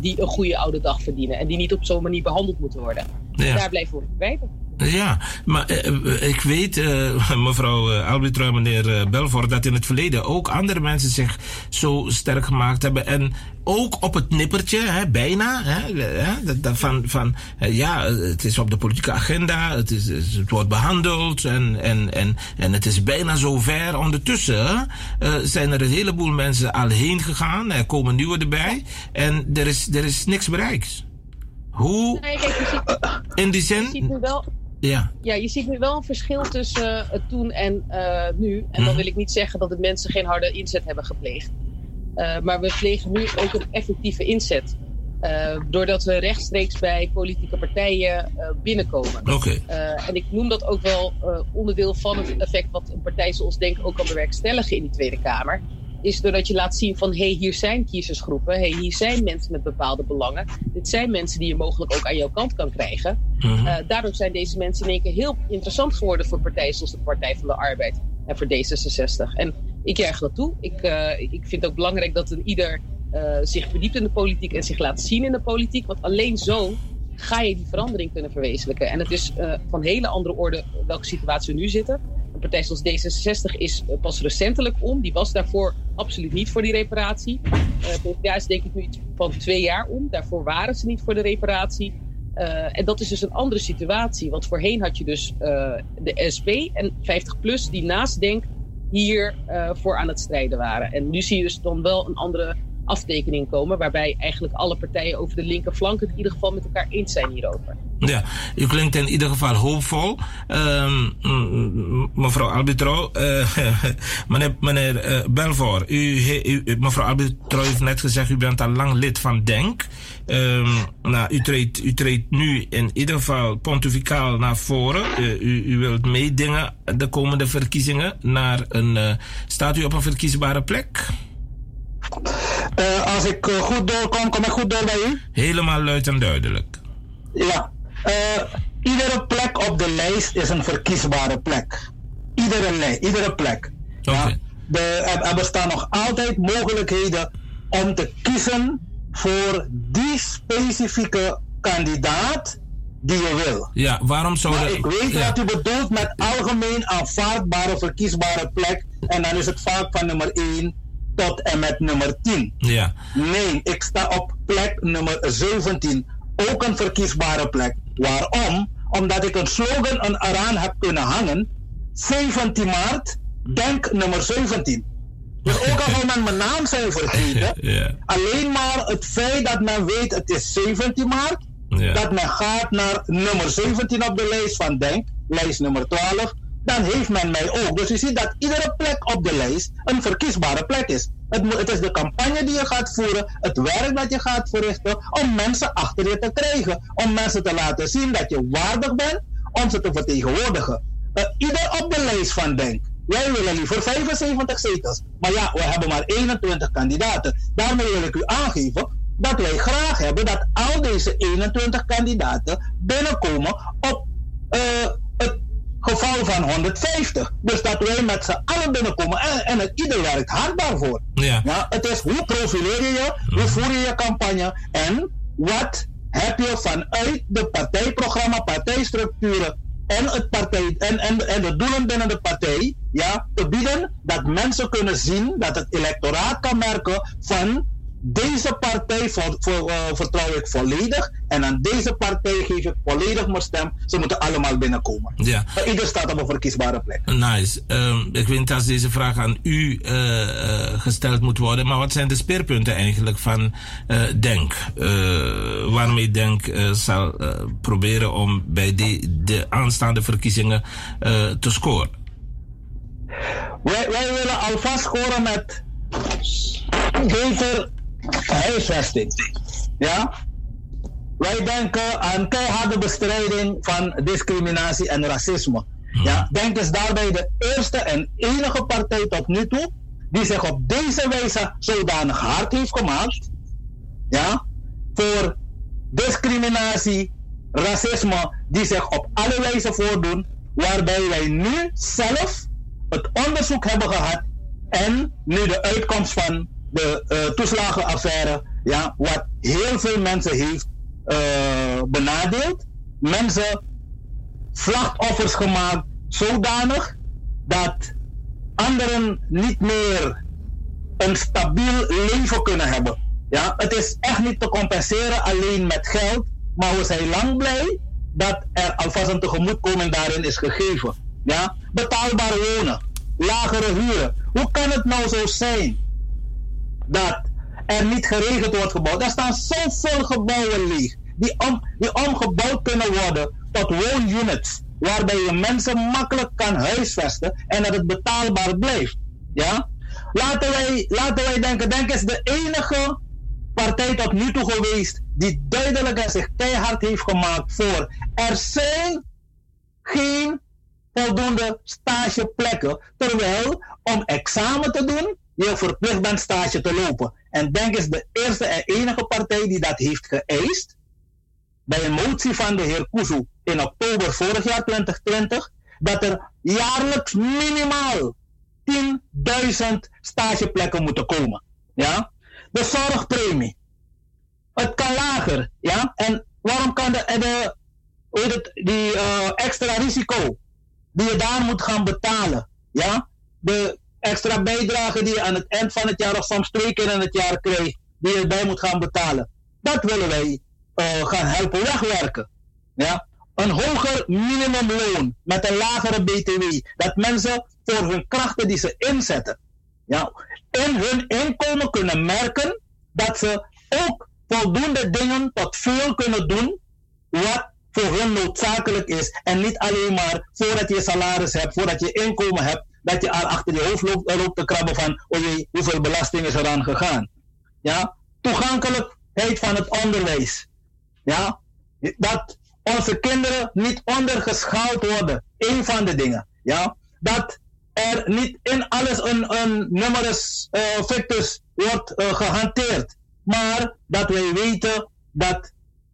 Speaker 13: die een goede oude dag verdienen. En die niet op zo'n manier behandeld moeten worden. Ja. Daar blijven we bij.
Speaker 5: Ja, maar uh, ik weet, uh, mevrouw uh, Albitra, meneer Belfort, dat in het verleden ook andere mensen zich zo sterk gemaakt hebben. En ook op het nippertje, hè, bijna, hè, hè, dat, van, van ja, het is op de politieke agenda, het, is, het wordt behandeld en, en, en, en het is bijna zover. Ondertussen zijn er een heleboel mensen al heen gegaan, er komen nieuwe erbij en er is, er is niks bereikt. Hoe? In die zin. Ja.
Speaker 13: ja, je ziet nu wel een verschil tussen uh, toen en uh, nu. En dan mhm. wil ik niet zeggen dat de mensen geen harde inzet hebben gepleegd. Uh, maar we plegen nu ook een effectieve inzet. doordat we rechtstreeks bij politieke partijen binnenkomen.
Speaker 5: Oké. Okay.
Speaker 13: en ik noem dat ook wel onderdeel van het effect wat een partij zoals Denk ook kan bewerkstelligen in die Tweede Kamer is doordat je laat zien van hé, hey, hier zijn kiezersgroepen, hey, hier zijn mensen met bepaalde belangen. Dit zijn mensen die je mogelijk ook aan jouw kant kan krijgen. Uh, daardoor zijn deze mensen in één keer heel interessant geworden voor partijen zoals de Partij van de Arbeid en voor D66. En ik juich dat toe. Ik, uh, ik vind het ook belangrijk dat een ieder uh, zich verdiept in de politiek en zich laat zien in de politiek. Want alleen zo ga je die verandering kunnen verwezenlijken. En het is van hele andere orde welke situatie we nu zitten partij zoals D66 is eh, pas recentelijk om. Die was daarvoor absoluut niet voor die reparatie. Uh, PvdA is denk ik nu iets van twee jaar om. Daarvoor waren ze niet voor de reparatie. Uh, en dat is dus een andere situatie. Want voorheen had je dus de SP en 50PLUS die naast Denk hier uh, voor aan het strijden waren. En nu zie je dus dan wel een andere aftekening komen. Waarbij eigenlijk alle partijen over de linkerflank het in ieder geval met elkaar eens zijn hierover.
Speaker 5: Ja, u klinkt in ieder geval hoopvol. Um, mevrouw Albitro, uh, meneer, meneer uh, Belvoor, u, u, mevrouw Albitro heeft net gezegd, u bent al lang lid van DENK. Um, nou, u treedt, u treedt nu in ieder geval pontificaal naar voren. Uh, u, u wilt meedingen de komende verkiezingen naar een, staat u op een verkiesbare plek?
Speaker 12: Uh, als ik uh, goed doorkom, kom ik goed door bij u?
Speaker 5: Helemaal luid en duidelijk.
Speaker 12: Ja. Uh, iedere plek op de lijst is een verkiesbare plek. Iedere, iedere plek.
Speaker 5: Okay. Ja?
Speaker 12: De, er, bestaan nog altijd mogelijkheden om te kiezen voor die specifieke kandidaat die je wil.
Speaker 5: Ja, waarom zou
Speaker 12: dat... Ik weet ja. wat u bedoelt met algemeen aanvaardbare verkiesbare plek. En dan is het vaak van nummer 1 tot en met nummer 10.
Speaker 5: Ja.
Speaker 12: Nee, ik sta op plek nummer 17. Ook een verkiesbare plek. Waarom? Omdat ik een slogan eraan heb kunnen hangen. 17 maart, denk nummer 17. Dus ook al wil men mijn naam zijn vergeten, alleen maar het feit dat men weet het is 17 maart, dat men gaat naar nummer 17 op de lijst van Denk, lijst nummer 12, dan heeft men mij ook. Dus je ziet dat iedere plek op de lijst een verkiesbare plek is. Het, het is de campagne die je gaat voeren, het werk dat je gaat verrichten, om mensen achter je te krijgen. Om mensen te laten zien dat je waardig bent om ze te vertegenwoordigen. Eh, ieder op de lijst van Denk. Wij willen liever 75 zetels. Maar ja, we hebben maar 21 kandidaten. Daarmee wil ik u aangeven dat wij graag hebben dat al deze 21 kandidaten binnenkomen op eh, het geval van 150. Dus dat wij met z'n allen binnenkomen en, en het ieder werkt hard daarvoor.
Speaker 5: Ja.
Speaker 12: het is hoe profileer je je, hoe voer je je campagne en wat heb je vanuit de partijprogramma, partijstructuren en, het partij, en, en, en de doelen binnen de partij ja, te bieden dat mensen kunnen zien dat het electoraat kan merken van deze partij eh, vertrouw ik volledig en aan deze partij geef ik volledig mijn stem. Ze moeten allemaal binnenkomen.
Speaker 5: Ja.
Speaker 12: Maar Ieder staat op een verkiesbare plek.
Speaker 5: Nice. Ehm, ik weet als deze vraag aan u eh, eh, gesteld moet worden, maar wat zijn de speerpunten eigenlijk van eh, Denk? Waarmee Denk zal proberen om bij de, de aanstaande verkiezingen te scoren?
Speaker 12: Wij, wij willen alvast scoren met beter huisvesting. Ja? Wij denken aan keiharde bestrijding van discriminatie en racisme. Ja? Denk is daarbij de eerste en enige partij tot nu toe die zich op deze wijze zodanig hard heeft gemaakt ja, voor discriminatie, racisme, die zich op alle wijzen voordoen, waarbij wij nu zelf het onderzoek hebben gehad en nu de uitkomst van de eh, toeslagenaffaire, ja, wat heel veel mensen heeft eh, benadeeld. Mensen slachtoffers gemaakt zodanig dat anderen niet meer een stabiel leven kunnen hebben. Ja, het is echt niet te compenseren alleen met geld, maar we zijn lang blij dat er alvast een tegemoetkoming daarin is gegeven. Ja, betaalbaar wonen, lagere huren. Hoe kan het nou zo zijn dat er niet geregeld wordt gebouwd? Er staan zoveel gebouwen leeg die, om, die omgebouwd kunnen worden tot woonunits, waarbij je mensen makkelijk kan huisvesten en dat het betaalbaar blijft. Ja? Laten, wij, laten wij denken, Denk is de enige partij tot nu toe geweest die duidelijk en zich keihard heeft gemaakt voor er zijn geen voldoende stageplekken. Terwijl om examen te doen, je verplicht bent stage te lopen. En Denk is de eerste en enige partij die dat heeft geëist. Bij een motie van de heer Kuzu in oktober vorig jaar 2020. Dat er jaarlijks minimaal 10.000 stageplekken moeten komen. Ja? De zorgpremie. Het kan lager. Ja? En waarom kan de, de, hoe het, die eh, extra risico die je daar moet gaan betalen. Ja? De extra bijdrage die je aan het eind van het jaar of soms twee keer in het jaar krijgt, die je erbij moet gaan betalen. Dat willen wij eh, gaan helpen wegwerken. Ja? Een hoger minimumloon met een lagere BTW. Dat mensen voor hun krachten die ze inzetten, ja, in hun inkomen kunnen merken dat ze ook voldoende dingen tot veel kunnen doen wat voor hun noodzakelijk is. En niet alleen maar voordat je salaris hebt, voordat je inkomen hebt, dat je al achter je hoofd loopt, te krabben van, hoeveel belasting is eraan gegaan. Ja? Toegankelijkheid van het onderwijs. Ja? Dat onze kinderen niet ondergeschaald worden. Een van de dingen. Ja? Dat er niet in alles een, een numerus fictus wordt uh, gehanteerd. Maar dat wij weten dat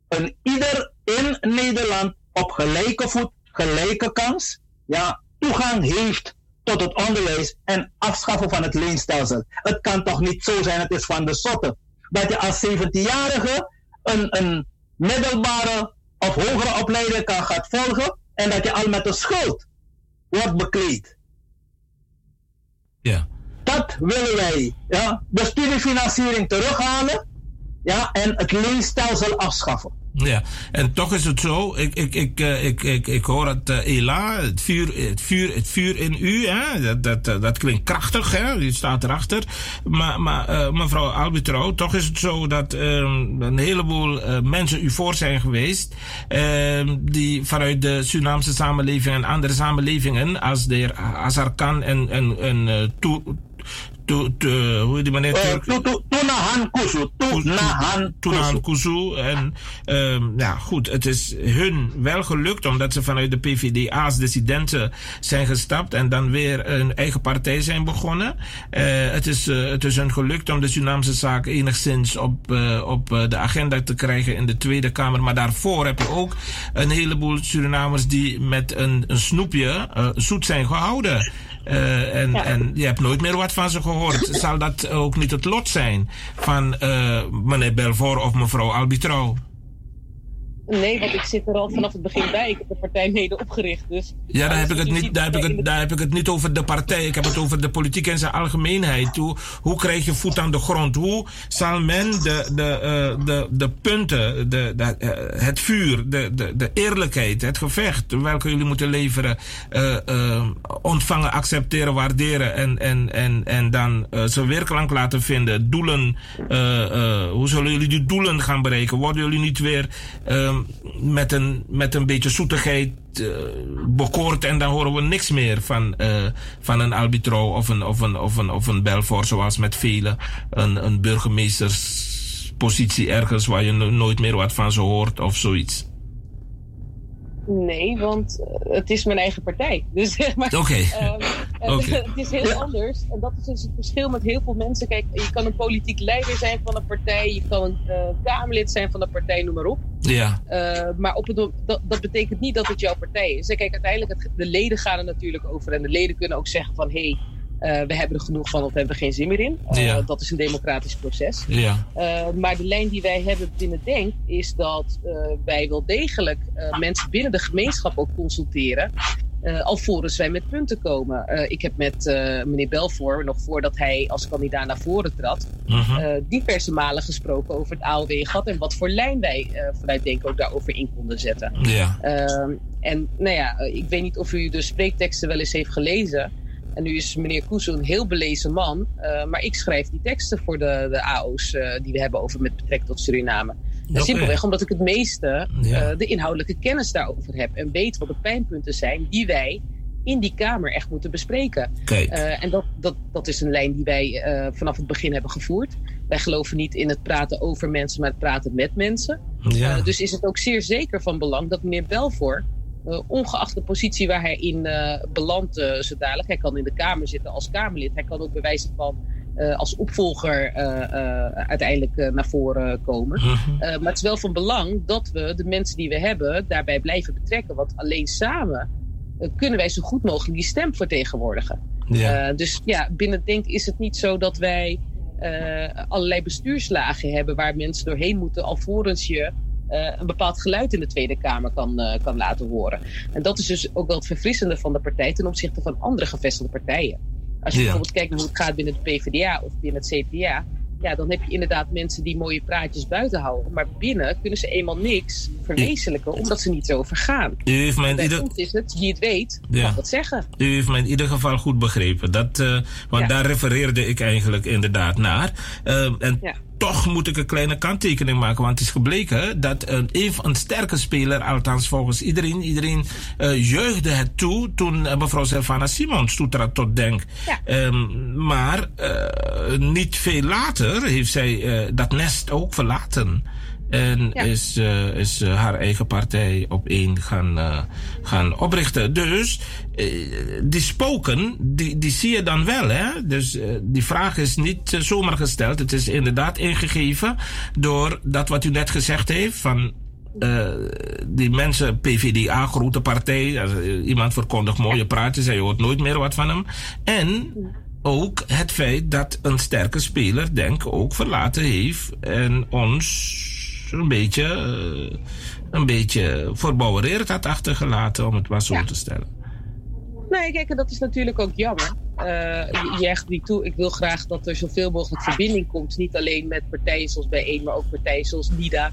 Speaker 12: een ieder in Nederland op gelijke voet, gelijke kans, ja, toegang heeft tot het onderwijs en afschaffen van het leenstelsel. Het kan toch niet zo zijn, het is van de zotte, dat je als 17-jarige een, een middelbare of hogere opleiding kan gaan volgen en dat je al met de schuld wordt bekleed.
Speaker 5: Ja.
Speaker 12: Dat willen wij. Ja? De studiefinanciering terughalen ja? en het leenstelsel afschaffen.
Speaker 5: Ja, en toch is het zo, ik, ik, ik, eh, ik, ik, ik hoor het uh, Ela, het vuur, het, vuur, het vuur in u? Dat, dat, eh, dat klinkt krachtig, hè? je staat erachter. Maar, maar mevrouw Albitro, toch is het zo dat um, een heleboel mensen u voor zijn geweest, um, die vanuit de Surinaamse samenleving en andere samenlevingen, als de heer Azarkan en, en, en to, to, hoe die meneer Turk?
Speaker 12: Tunahan Kusu. Tunahan.
Speaker 5: En um, ja, goed, het is hun wel gelukt omdat ze vanuit de PVD als dissidenten zijn gestapt en dan weer een eigen partij zijn begonnen. Uh, het, is, uh, het is hun gelukt om de Surinaamse zaak enigszins op, op de agenda te krijgen in de Tweede Kamer. Maar daarvoor heb je ook een heleboel Surinamers die met een, een snoepje zoet zijn gehouden. Uh, en, ja. en je hebt nooit meer wat van ze gehoord. Zal dat ook niet het lot zijn van uh, meneer Belfort of mevrouw Albitrouw?
Speaker 13: Nee, want ik zit er al vanaf het begin bij. Ik heb de partij mede opgericht. Dus
Speaker 5: ja, daar heb, ik het niet, daar, heb ik het, daar heb ik het niet over de partij. Ik heb het over de politiek in zijn algemeenheid. Hoe, hoe krijg je voet aan de grond? Hoe zal men de, de, uh, de, de punten, de, de, uh, het vuur, de, de, de eerlijkheid, het gevecht welke jullie moeten leveren, uh, ontvangen, accepteren, waarderen en, en, en, en dan ze weerklank laten vinden? Doelen, hoe zullen jullie die doelen gaan bereiken? Worden jullie niet weer met, een, met een beetje zoetigheid uh, bekoord en dan horen we niks meer van, uh, van een arbitro of een, of een, of een, of een Belfort zoals met velen. Een, een burgemeesterspositie ergens waar je no nooit meer wat van ze hoort of zoiets.
Speaker 13: Nee, want het is mijn eigen partij. Dus zeg maar.
Speaker 5: Oké.
Speaker 13: Okay. Um, okay. het is heel anders. En dat is dus het verschil met heel veel mensen. Kijk, je kan een politiek leider zijn van een partij. Je kan een uh, Kamerlid zijn van een partij, noem maar op.
Speaker 5: Ja.
Speaker 13: Uh, maar op het, dat, dat, betekent niet dat het jouw partij is. En kijk, uiteindelijk, het, de leden gaan er natuurlijk over. En de leden kunnen ook zeggen van... hé, hey, we hebben er genoeg van of we hebben er geen zin meer in. Uh,
Speaker 5: ja.
Speaker 13: Dat is een democratisch proces.
Speaker 5: Ja.
Speaker 13: Uh, maar de lijn die wij hebben binnen Denk is dat wij wel degelijk mensen binnen de gemeenschap ook consulteren. alvorens wij met punten komen. ik heb met meneer Belvoor, nog voordat hij als kandidaat naar voren trad,
Speaker 5: -huh.
Speaker 13: diverse malen gesproken over het AOW-gat en wat voor lijn wij vanuit Denk ook daarover in konden zetten.
Speaker 5: Ja.
Speaker 13: Ehm, en nou ja, ik weet niet of u de spreekteksten wel eens heeft gelezen. En nu is meneer Koesel een heel belezen man. Uh, maar ik schrijf die teksten voor de, de AO's uh, die we hebben over met betrekking tot Suriname. Simpelweg omdat ik het meeste
Speaker 5: ja.
Speaker 13: uh, de inhoudelijke kennis daarover heb. En weet wat de pijnpunten zijn die wij in die Kamer echt moeten bespreken. en dat, dat, dat is een lijn die wij vanaf het begin hebben gevoerd. Wij geloven niet in het praten over mensen, maar het praten met mensen.
Speaker 5: Ja.
Speaker 13: dus is het ook zeer zeker van belang dat meneer Belvoor uh, ongeacht de positie waar hij in uh, belandt, uh, zo dadelijk. Hij kan in de Kamer zitten als Kamerlid. Hij kan ook bij wijze van als opvolger uiteindelijk naar voren komen.
Speaker 5: -huh.
Speaker 13: maar het is wel van belang dat we de mensen die we hebben daarbij blijven betrekken. Want alleen samen kunnen wij zo goed mogelijk die stem vertegenwoordigen.
Speaker 5: Ja.
Speaker 13: dus ja, binnen Denk is het niet zo dat wij allerlei bestuurslagen hebben waar mensen doorheen moeten alvorens je een bepaald geluid in de Tweede Kamer kan, uh, kan laten horen. En dat is dus ook wel het verfrissende van de partij ten opzichte van andere gevestigde partijen. Als je
Speaker 5: Ja.
Speaker 13: bijvoorbeeld kijkt naar hoe het gaat binnen de PvdA of binnen het CDA, ja, dan heb je inderdaad mensen die mooie praatjes buiten houden. Maar binnen kunnen ze eenmaal niks verwezenlijken, omdat ze niet zo vergaan.
Speaker 5: U heeft mij in ieder,
Speaker 13: is het, wie het weet,
Speaker 5: Ja.
Speaker 13: mag dat zeggen.
Speaker 5: u heeft mij in ieder geval goed begrepen. Dat, eh, want
Speaker 13: Ja.
Speaker 5: daar refereerde ik eigenlijk inderdaad naar. Eh, en
Speaker 13: Ja.
Speaker 5: Toch moet ik een kleine kanttekening maken. Want het is gebleken dat een, een, een sterke speler, althans volgens iedereen, iedereen uh, jeugde het toe toen uh, mevrouw Sylvana Simons toetrad tot Denk.
Speaker 13: Ja.
Speaker 5: Um, maar uh, niet veel later heeft zij dat nest ook verlaten. En
Speaker 13: Ja.
Speaker 5: is, uh, is uh, haar eigen partij op één gaan, uh, gaan oprichten. Dus die spoken, die, die zie je dan wel. Hè? Dus die vraag is niet zomaar gesteld. Het is inderdaad ingegeven door dat wat u net gezegd heeft. Van uh, die mensen, PVDA, grote partij. Iemand verkondigt mooie praatjes en je hoort nooit meer wat van hem. En ook het feit dat een sterke speler, denk ook verlaten heeft en ons een beetje, uh, een beetje verbouwereerd had achtergelaten, om het maar zo
Speaker 13: Ja.
Speaker 5: te stellen.
Speaker 13: Nee, kijk, en dat is natuurlijk ook jammer. Uh, je, je echt niet toe. Ik wil graag dat er zoveel mogelijk verbinding komt. Niet alleen met partijen zoals Bijeen, maar ook partijen zoals NIDA.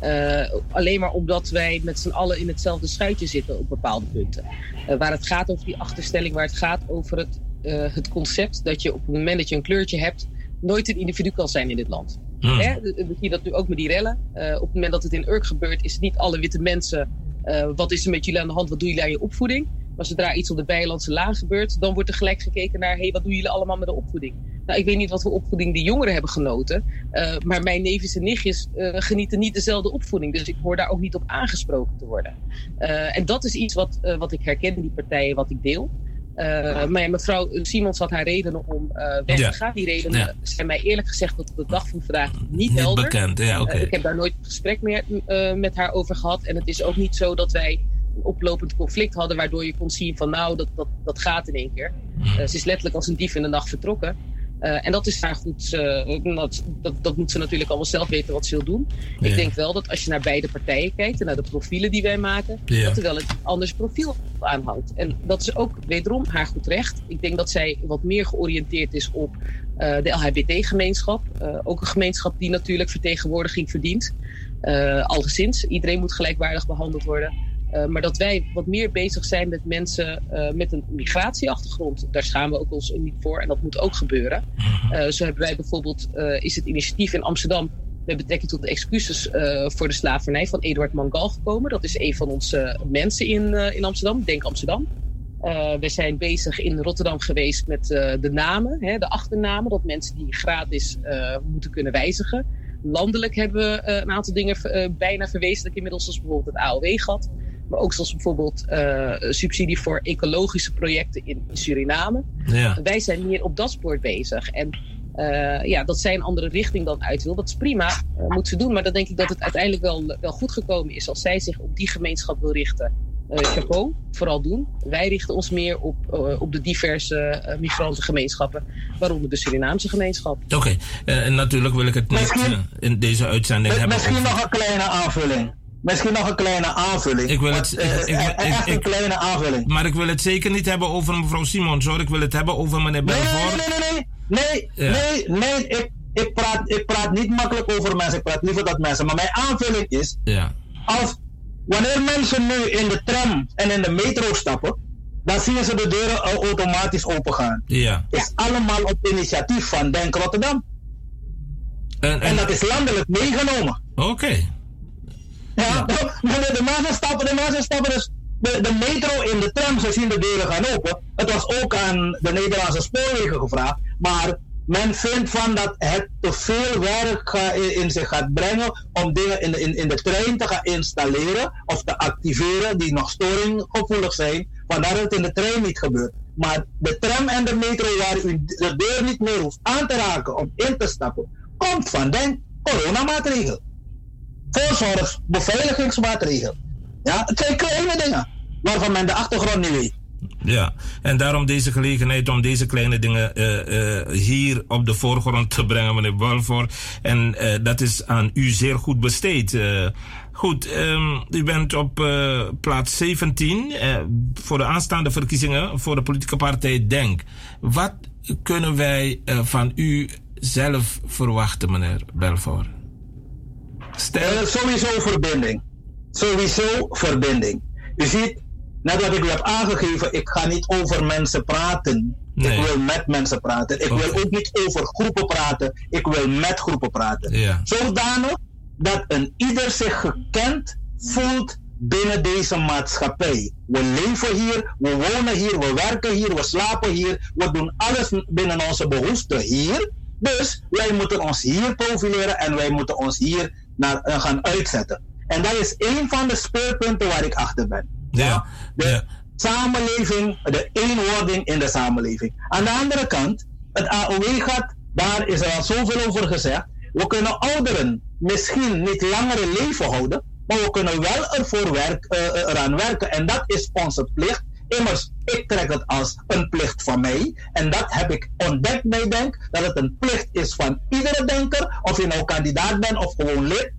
Speaker 13: Eh, alleen maar omdat wij met z'n allen in hetzelfde schuitje zitten op bepaalde punten. Eh, waar het gaat over die achterstelling, waar het gaat over het, eh, het concept dat je op het moment dat je een kleurtje hebt, nooit een individu kan zijn in dit land.
Speaker 14: Hmm.
Speaker 13: Hè? We we zien dat nu ook met die rellen. Eh, op het moment dat het in Urk gebeurt, is het niet alle witte mensen. eh, wat is er met jullie aan de hand? Wat doen jullie aan je opvoeding? Maar zodra iets op de Bijlandse Laan gebeurt, dan wordt er gelijk gekeken naar: hey, wat doen jullie allemaal met de opvoeding? Nou, ik weet niet wat voor opvoeding die jongeren hebben genoten. eh, maar mijn neefjes en nichtjes eh, genieten niet dezelfde opvoeding. Dus ik hoor daar ook niet op aangesproken te worden. Eh, en dat is iets wat, eh, wat ik herken in die partijen, wat ik deel. Eh, maar ja, mevrouw Simons had haar redenen om eh, weg
Speaker 5: Ja.
Speaker 13: te gaan. Die redenen
Speaker 5: Ja.
Speaker 13: zijn mij eerlijk gezegd tot op de dag van vandaag niet,
Speaker 5: Niet
Speaker 13: helder.
Speaker 5: bekend, ja.
Speaker 13: Eh, ik heb daar nooit een gesprek meer eh, met haar over gehad. En het is ook niet zo dat wij een oplopend conflict hadden... waardoor je kon zien van nou, dat, dat, dat gaat in één keer. Eh, ze is letterlijk als een dief in de nacht vertrokken. Eh, en dat is haar goed. eh, dat, dat, dat moet ze natuurlijk allemaal zelf weten wat ze wil doen.
Speaker 14: Ja.
Speaker 13: Ik denk wel dat als je naar beide partijen kijkt en naar de profielen die wij maken,
Speaker 14: Ja.
Speaker 13: dat er wel een anders profiel aan hangt. En dat is ook wederom haar goed recht. Ik denk dat zij wat meer georiënteerd is op eh, de LHBT-gemeenschap. Ook een gemeenschap die natuurlijk vertegenwoordiging verdient. Alleszins, iedereen moet gelijkwaardig behandeld worden. Eh, maar dat wij wat meer bezig zijn met mensen eh, met een migratieachtergrond. Daar schamen we ook ons niet voor en dat moet ook gebeuren. Eh, zo hebben wij bijvoorbeeld, is het initiatief in Amsterdam met betrekking tot de excuses voor de slavernij van Eduard Mangal gekomen. Dat is een van onze mensen in, in Amsterdam, Denk Amsterdam. We zijn bezig in Rotterdam geweest met de namen, hè, de achternamen, dat mensen die gratis moeten kunnen wijzigen. Landelijk hebben we een aantal dingen bijna verwezenlijk inmiddels, zoals bijvoorbeeld het AOW-gat. Maar ook zoals bijvoorbeeld eh, subsidie voor ecologische projecten in, in Suriname.
Speaker 5: Ja.
Speaker 13: Wij zijn meer op dat spoor bezig. En eh, ja, dat zij een andere richting dan uit wil, dat is prima, eh, moet ze doen. Maar dan denk ik dat het uiteindelijk wel, wel goed gekomen is als zij zich op die gemeenschap wil richten. Eh chapeau, vooral doen. Wij richten ons meer op, eh, op de diverse migrantengemeenschappen, waaronder de Surinaamse gemeenschap.
Speaker 5: Oké, eh, en natuurlijk wil ik het niet in deze uitzending hebben
Speaker 12: Misschien nog een kleine aanvulling. Misschien nog een kleine aanvulling.
Speaker 5: Ik wil het,
Speaker 12: eh,
Speaker 5: ik, ik,
Speaker 12: eh,
Speaker 5: ik-
Speaker 12: echt
Speaker 5: ik-
Speaker 12: een kleine aanvulling.
Speaker 5: Maar ik wil het zeker niet hebben over mevrouw Simons hoor. Ik wil het hebben over meneer Belfort.
Speaker 12: Nee, nee, nee, nee,
Speaker 5: Ja.
Speaker 12: nee, nee, ik, ik, praat, ik praat niet makkelijk over mensen, ik praat liever dat mensen. Maar mijn aanvulling is,
Speaker 5: Ja.
Speaker 12: als, wanneer mensen nu in de tram en in de metro stappen, dan zien ze de deuren al automatisch opengaan.
Speaker 5: Ja.
Speaker 12: Is allemaal op initiatief van Denk Rotterdam.
Speaker 5: En,
Speaker 12: En dat is landelijk meegenomen.
Speaker 5: Oké.
Speaker 12: Ja, wanneer de mensen stappen, de mensen stappen dus de, de metro in de tram, ze zien de deuren gaan open. Het was ook aan de Nederlandse spoorwegen gevraagd, maar men vindt van dat het te veel werk in zich gaat brengen om dingen in de, in, in de trein te gaan installeren of te activeren die nog storinggevoelig zijn, vandaar dat het in de trein niet gebeurt. Maar de tram en de metro waar u de deur niet meer hoeft aan te raken om in te stappen, komt van de coronamaatregel voorzorgs, beveiligingsmaatregel. Ja, het zijn kleine dingen waarvan men de achtergrond niet weet.
Speaker 5: Ja, en daarom deze gelegenheid om deze kleine dingen eh, eh, hier op de voorgrond te brengen, meneer Balfour. En eh, dat is aan u zeer goed besteed. Goed, ehm, u bent op plaats 17 eh, voor de aanstaande verkiezingen voor de politieke partij DENK. Wat kunnen wij van u zelf verwachten, meneer Belfort?
Speaker 12: Sowieso verbinding. Sowieso verbinding. U ziet, net wat ik u heb aangegeven, ik ga niet over mensen praten. Ik wil met mensen praten. Ik wil ook niet over groepen praten. Ik wil met groepen praten.
Speaker 5: Ja.
Speaker 12: Zodanig dat een ieder zich gekend voelt binnen deze maatschappij. We leven hier, we wonen hier, we werken hier, we slapen hier, we doen alles binnen onze behoeften hier. Dus wij moeten ons hier profileren en wij moeten ons hier naar, eh, gaan uitzetten. En dat is een van de speerpunten waar ik achter ben.
Speaker 5: Ja.
Speaker 12: De samenleving, de eenwording in de samenleving. Aan de andere kant, het AOW-gat, daar is er al zoveel over gezegd. We kunnen ouderen misschien niet langer in leven houden, maar we kunnen wel ervoor werk, eh, eraan werken. En dat is onze plicht. Immers, ik trek het als een plicht van mij. En dat heb ik ontdekt bij Denk, dat het een plicht is van iedere denker, of je nou kandidaat bent of gewoon lid,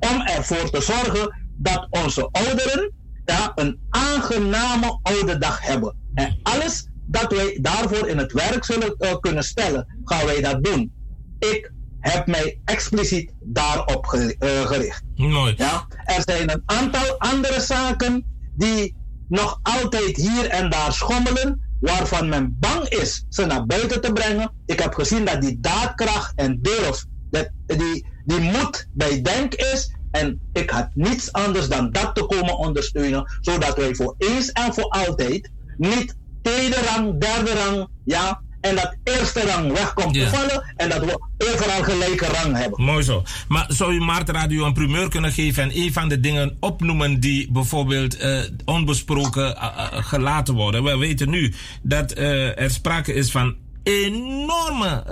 Speaker 12: om ervoor te zorgen dat onze ouderen ja, een aangename oude dag hebben. En alles dat wij daarvoor in het werk zullen eh, kunnen stellen, gaan wij dat doen. Ik heb mij expliciet daarop eh, gericht.
Speaker 5: Mooi.
Speaker 12: Ja? Er zijn een aantal andere zaken die nog altijd hier en daar schommelen, waarvan men bang is ze naar buiten te brengen. Ik heb gezien dat die daadkracht en durf, dat, die, die moed bij Denk is. En ik had niets anders dan dat te komen ondersteunen, zodat wij voor eens en voor altijd niet tweede rang, derde rang, ja, en dat eerste rang weg komt te vallen en dat we overal gelijke rang hebben.
Speaker 5: Mooi zo. Maar zou u Maart Radio een primeur kunnen geven en een van de dingen opnoemen die bijvoorbeeld eh, onbesproken eh, eh, gelaten worden? We weten nu dat er sprake is van enorme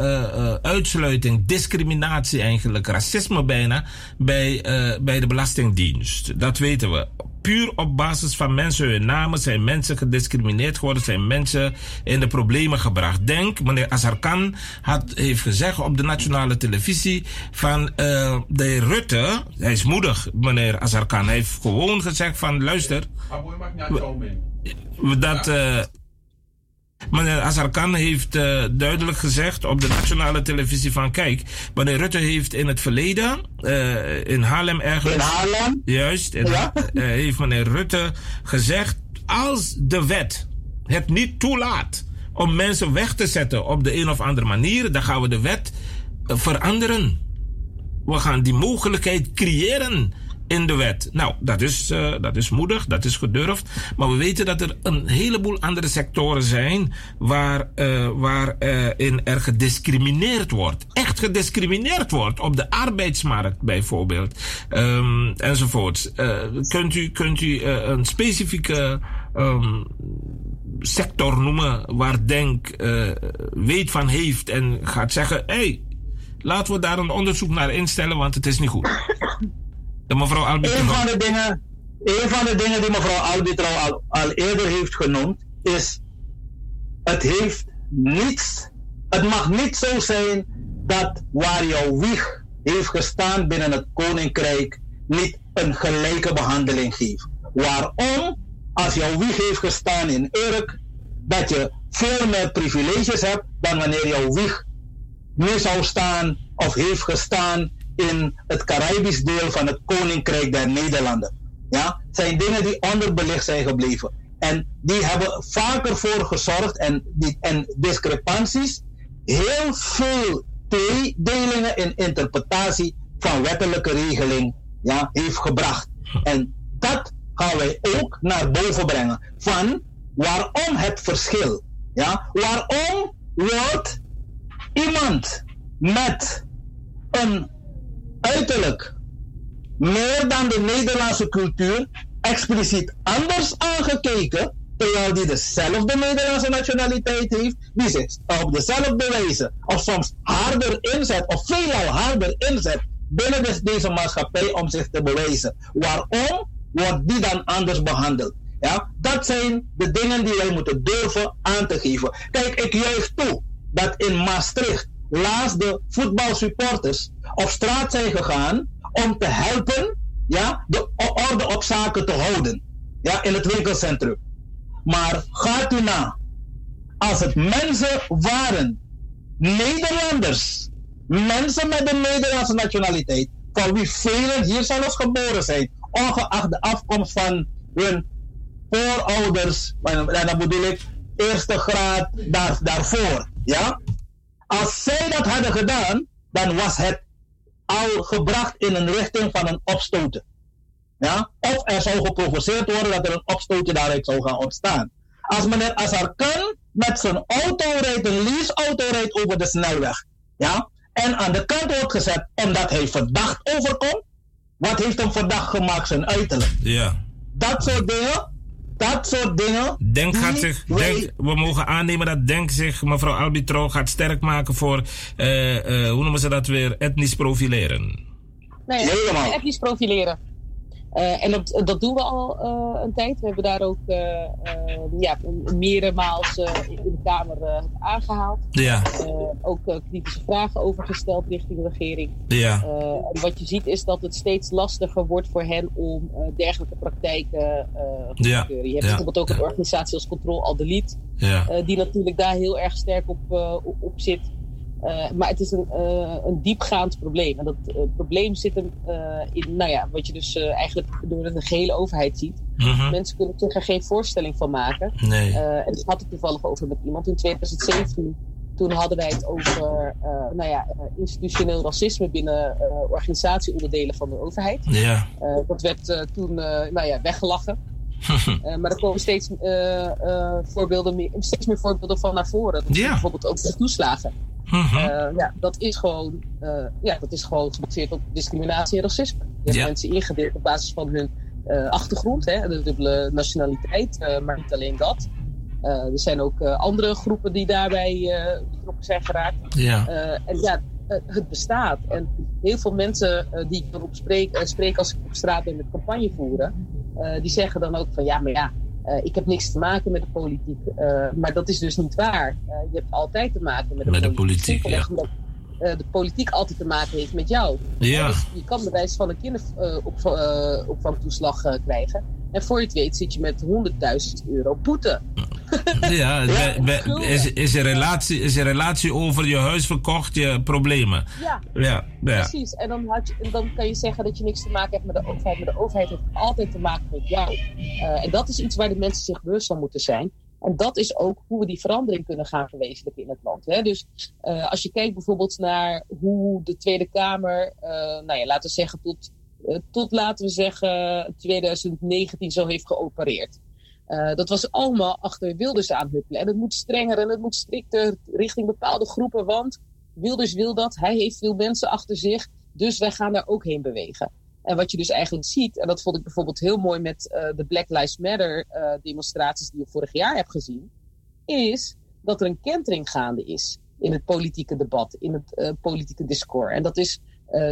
Speaker 5: uitsluiting, discriminatie eigenlijk, racisme bijna, bij, bij de Belastingdienst. Dat weten we. Puur op basis van mensen hun namen zijn mensen gediscrimineerd geworden, zijn mensen in de problemen gebracht. Denk, meneer Azarkan had, heeft gezegd op de nationale televisie van eh, de Rutte, hij is moedig, meneer Azarkan, hij heeft gewoon gezegd van luister, dat... eh, Meneer Azarkan heeft eh, duidelijk gezegd op de nationale televisie van kijk, meneer Rutte heeft in het verleden eh, in Haarlem ergens...
Speaker 12: In Haarlem?
Speaker 5: Juist, in eh, heeft meneer Rutte gezegd als de wet het niet toelaat om mensen weg te zetten op de een of andere manier, dan gaan we de wet veranderen. We gaan die mogelijkheid creëren in de wet. Nou, dat is, eh, dat is moedig, dat is gedurfd. Maar we weten dat er een heleboel andere sectoren zijn waar, eh waar eh, in er gediscrimineerd wordt. Echt gediscrimineerd wordt. Op de arbeidsmarkt bijvoorbeeld. Ehm, enzovoorts. Kunt u, kunt u een specifieke ehm, sector noemen waar Denk weet van heeft en gaat zeggen: hey, laten we daar een onderzoek naar instellen, want het is niet goed. De mevrouw Albi.
Speaker 12: Een van de dingen, een van de dingen die mevrouw Albitrouw al, al eerder heeft genoemd, is het heeft niets, het mag niet zo zijn dat waar jouw wieg heeft gestaan binnen het koninkrijk niet een gelijke behandeling geeft. Waarom? Als jouw wieg heeft gestaan in Urk, dat je veel meer privileges hebt dan wanneer jouw wieg nu zou staan of heeft gestaan in het Caribisch deel van het Koninkrijk der Nederlanden. Ja, zijn dingen die onderbelicht zijn gebleven. En die hebben vaker voor gezorgd en, die, en discrepanties, heel veel tweedelingen in interpretatie van wettelijke regeling ja, heeft gebracht. En dat gaan wij ook naar boven brengen. Van waarom het verschil? Ja? Waarom wordt iemand met een uiterlijk meer dan de Nederlandse cultuur expliciet anders aangekeken, terwijl die dezelfde Nederlandse nationaliteit heeft, die zich op dezelfde wijze, of soms harder inzet, of veelal harder inzet binnen deze maatschappij om zich te bewijzen. Waarom wordt die dan anders behandeld? Ja, dat zijn de dingen die wij moeten durven aan te geven. Kijk, ik juich toe dat in Maastricht laatst de voetbalsupporters op straat zijn gegaan om te helpen ja, de orde op zaken te houden ja, in het winkelcentrum. Maar gaat u na, als het mensen waren, Nederlanders, mensen met een Nederlandse nationaliteit, van wie velen hier zelfs geboren zijn, ongeacht de afkomst van hun voorouders, en dan bedoel ik eerste graad daar, daarvoor. Ja? Als zij dat hadden gedaan, dan was het al gebracht in een richting van een opstoten. Ja? Of er zou geprovoceerd worden dat er een opstootje daaruit zou gaan ontstaan. Als meneer Azarkan met zijn auto rijdt, een leaseauto rijdt over de snelweg. Ja? En aan de kant wordt gezet omdat hij verdacht overkomt. Wat heeft hem verdacht gemaakt? Zijn uiterlijk.
Speaker 5: Ja.
Speaker 12: Dat soort dingen. Dat soort dingen.
Speaker 5: Denk gaat zich,
Speaker 12: wij-
Speaker 5: denk, we mogen aannemen dat Denk zich, mevrouw Albitro, gaat sterk maken voor, eh, eh, hoe noemen ze dat weer, etnisch profileren.
Speaker 13: Nee,
Speaker 5: Helemaal.
Speaker 13: etnisch profileren. Eh, en dat, dat doen we al eh, een tijd. We hebben daar ook eh, ja, meermaals in de Kamer eh, aangehaald.
Speaker 5: Ja.
Speaker 13: Ook kritische vragen over gesteld richting de regering.
Speaker 5: Ja.
Speaker 13: En wat je ziet is dat het steeds lastiger wordt voor hen om dergelijke praktijken te
Speaker 5: Ja.
Speaker 13: keuren. Je hebt bijvoorbeeld ook een organisatie als Control Al Delete,
Speaker 5: Ja.
Speaker 13: die natuurlijk daar heel erg sterk op, op, op zit. Eh, maar het is een, eh, een diepgaand probleem. En dat eh, probleem zit hem in, nou ja, wat je dus eigenlijk door de gehele overheid ziet.
Speaker 5: Mhm.
Speaker 13: Mensen kunnen zich er geen voorstelling van maken.
Speaker 5: Nee.
Speaker 13: En ik had het toevallig over met iemand in 2017. Toen hadden wij het over nou ja, institutioneel racisme binnen organisatieonderdelen van de overheid.
Speaker 5: Ja.
Speaker 13: Dat werd toen nou ja, weggelachen. Maar er komen steeds, voorbeelden meer, steeds meer voorbeelden van naar voren.
Speaker 5: Ja.
Speaker 13: Bijvoorbeeld ook de toeslagen.
Speaker 5: Mhm.
Speaker 13: Eh, ja, dat is gewoon, eh, ja, dat is gewoon gebaseerd op discriminatie en racisme. Je hebt
Speaker 5: Ja.
Speaker 13: mensen ingedeeld op basis van hun eh, achtergrond, hè, de dubbele nationaliteit, maar niet alleen dat. Er zijn ook andere groepen die daarbij eh, betrokken zijn geraakt.
Speaker 5: Ja.
Speaker 13: En ja, het bestaat. En heel veel mensen die ik erop spreek, spreek als ik op straat ben met campagne voeren, die zeggen dan ook van ja, maar ja, eh, ik heb niks te maken met de politiek. Eh, maar dat is dus niet waar. Eh, je hebt altijd te maken met de
Speaker 5: Met de
Speaker 13: politiek.
Speaker 5: politiek,
Speaker 13: eh, de politiek altijd te maken heeft met jou.
Speaker 5: Ja.
Speaker 13: Dus je kan bewijs van een kinderopvangtoeslag eh, krijgen. En voor je het weet zit je met 100.000 euro boete.
Speaker 5: Ja, be- be-
Speaker 13: gulden.
Speaker 5: is, is, een relatie, is een relatie over je huis verkocht, je problemen.
Speaker 13: Ja.
Speaker 5: Ja, ja.
Speaker 13: Precies, en dan, had je, en dan kan je zeggen dat je niks te maken hebt met de overheid. Maar de overheid heeft altijd te maken met jou. Eh, en dat is iets waar de mensen zich bewust van moeten zijn. En dat is ook hoe we die verandering kunnen gaan verwezenlijken in het land. Hè? Dus eh, als je kijkt bijvoorbeeld naar hoe de Tweede Kamer, eh, nou ja, laten we zeggen tot, eh, tot laten we zeggen 2019 zo heeft geopereerd. Dat was allemaal achter Wilders aanhuppelen. En het moet strenger en het moet strikter richting bepaalde groepen. Want Wilders wil dat. Hij heeft veel mensen achter zich. Dus wij gaan daar ook heen bewegen. En wat je dus eigenlijk ziet, en dat vond ik bijvoorbeeld heel mooi met eh, de Black Lives Matter eh, demonstraties die je vorig jaar hebt gezien, is dat er een kentering gaande is in het politieke debat, in het eh, politieke discours. En dat is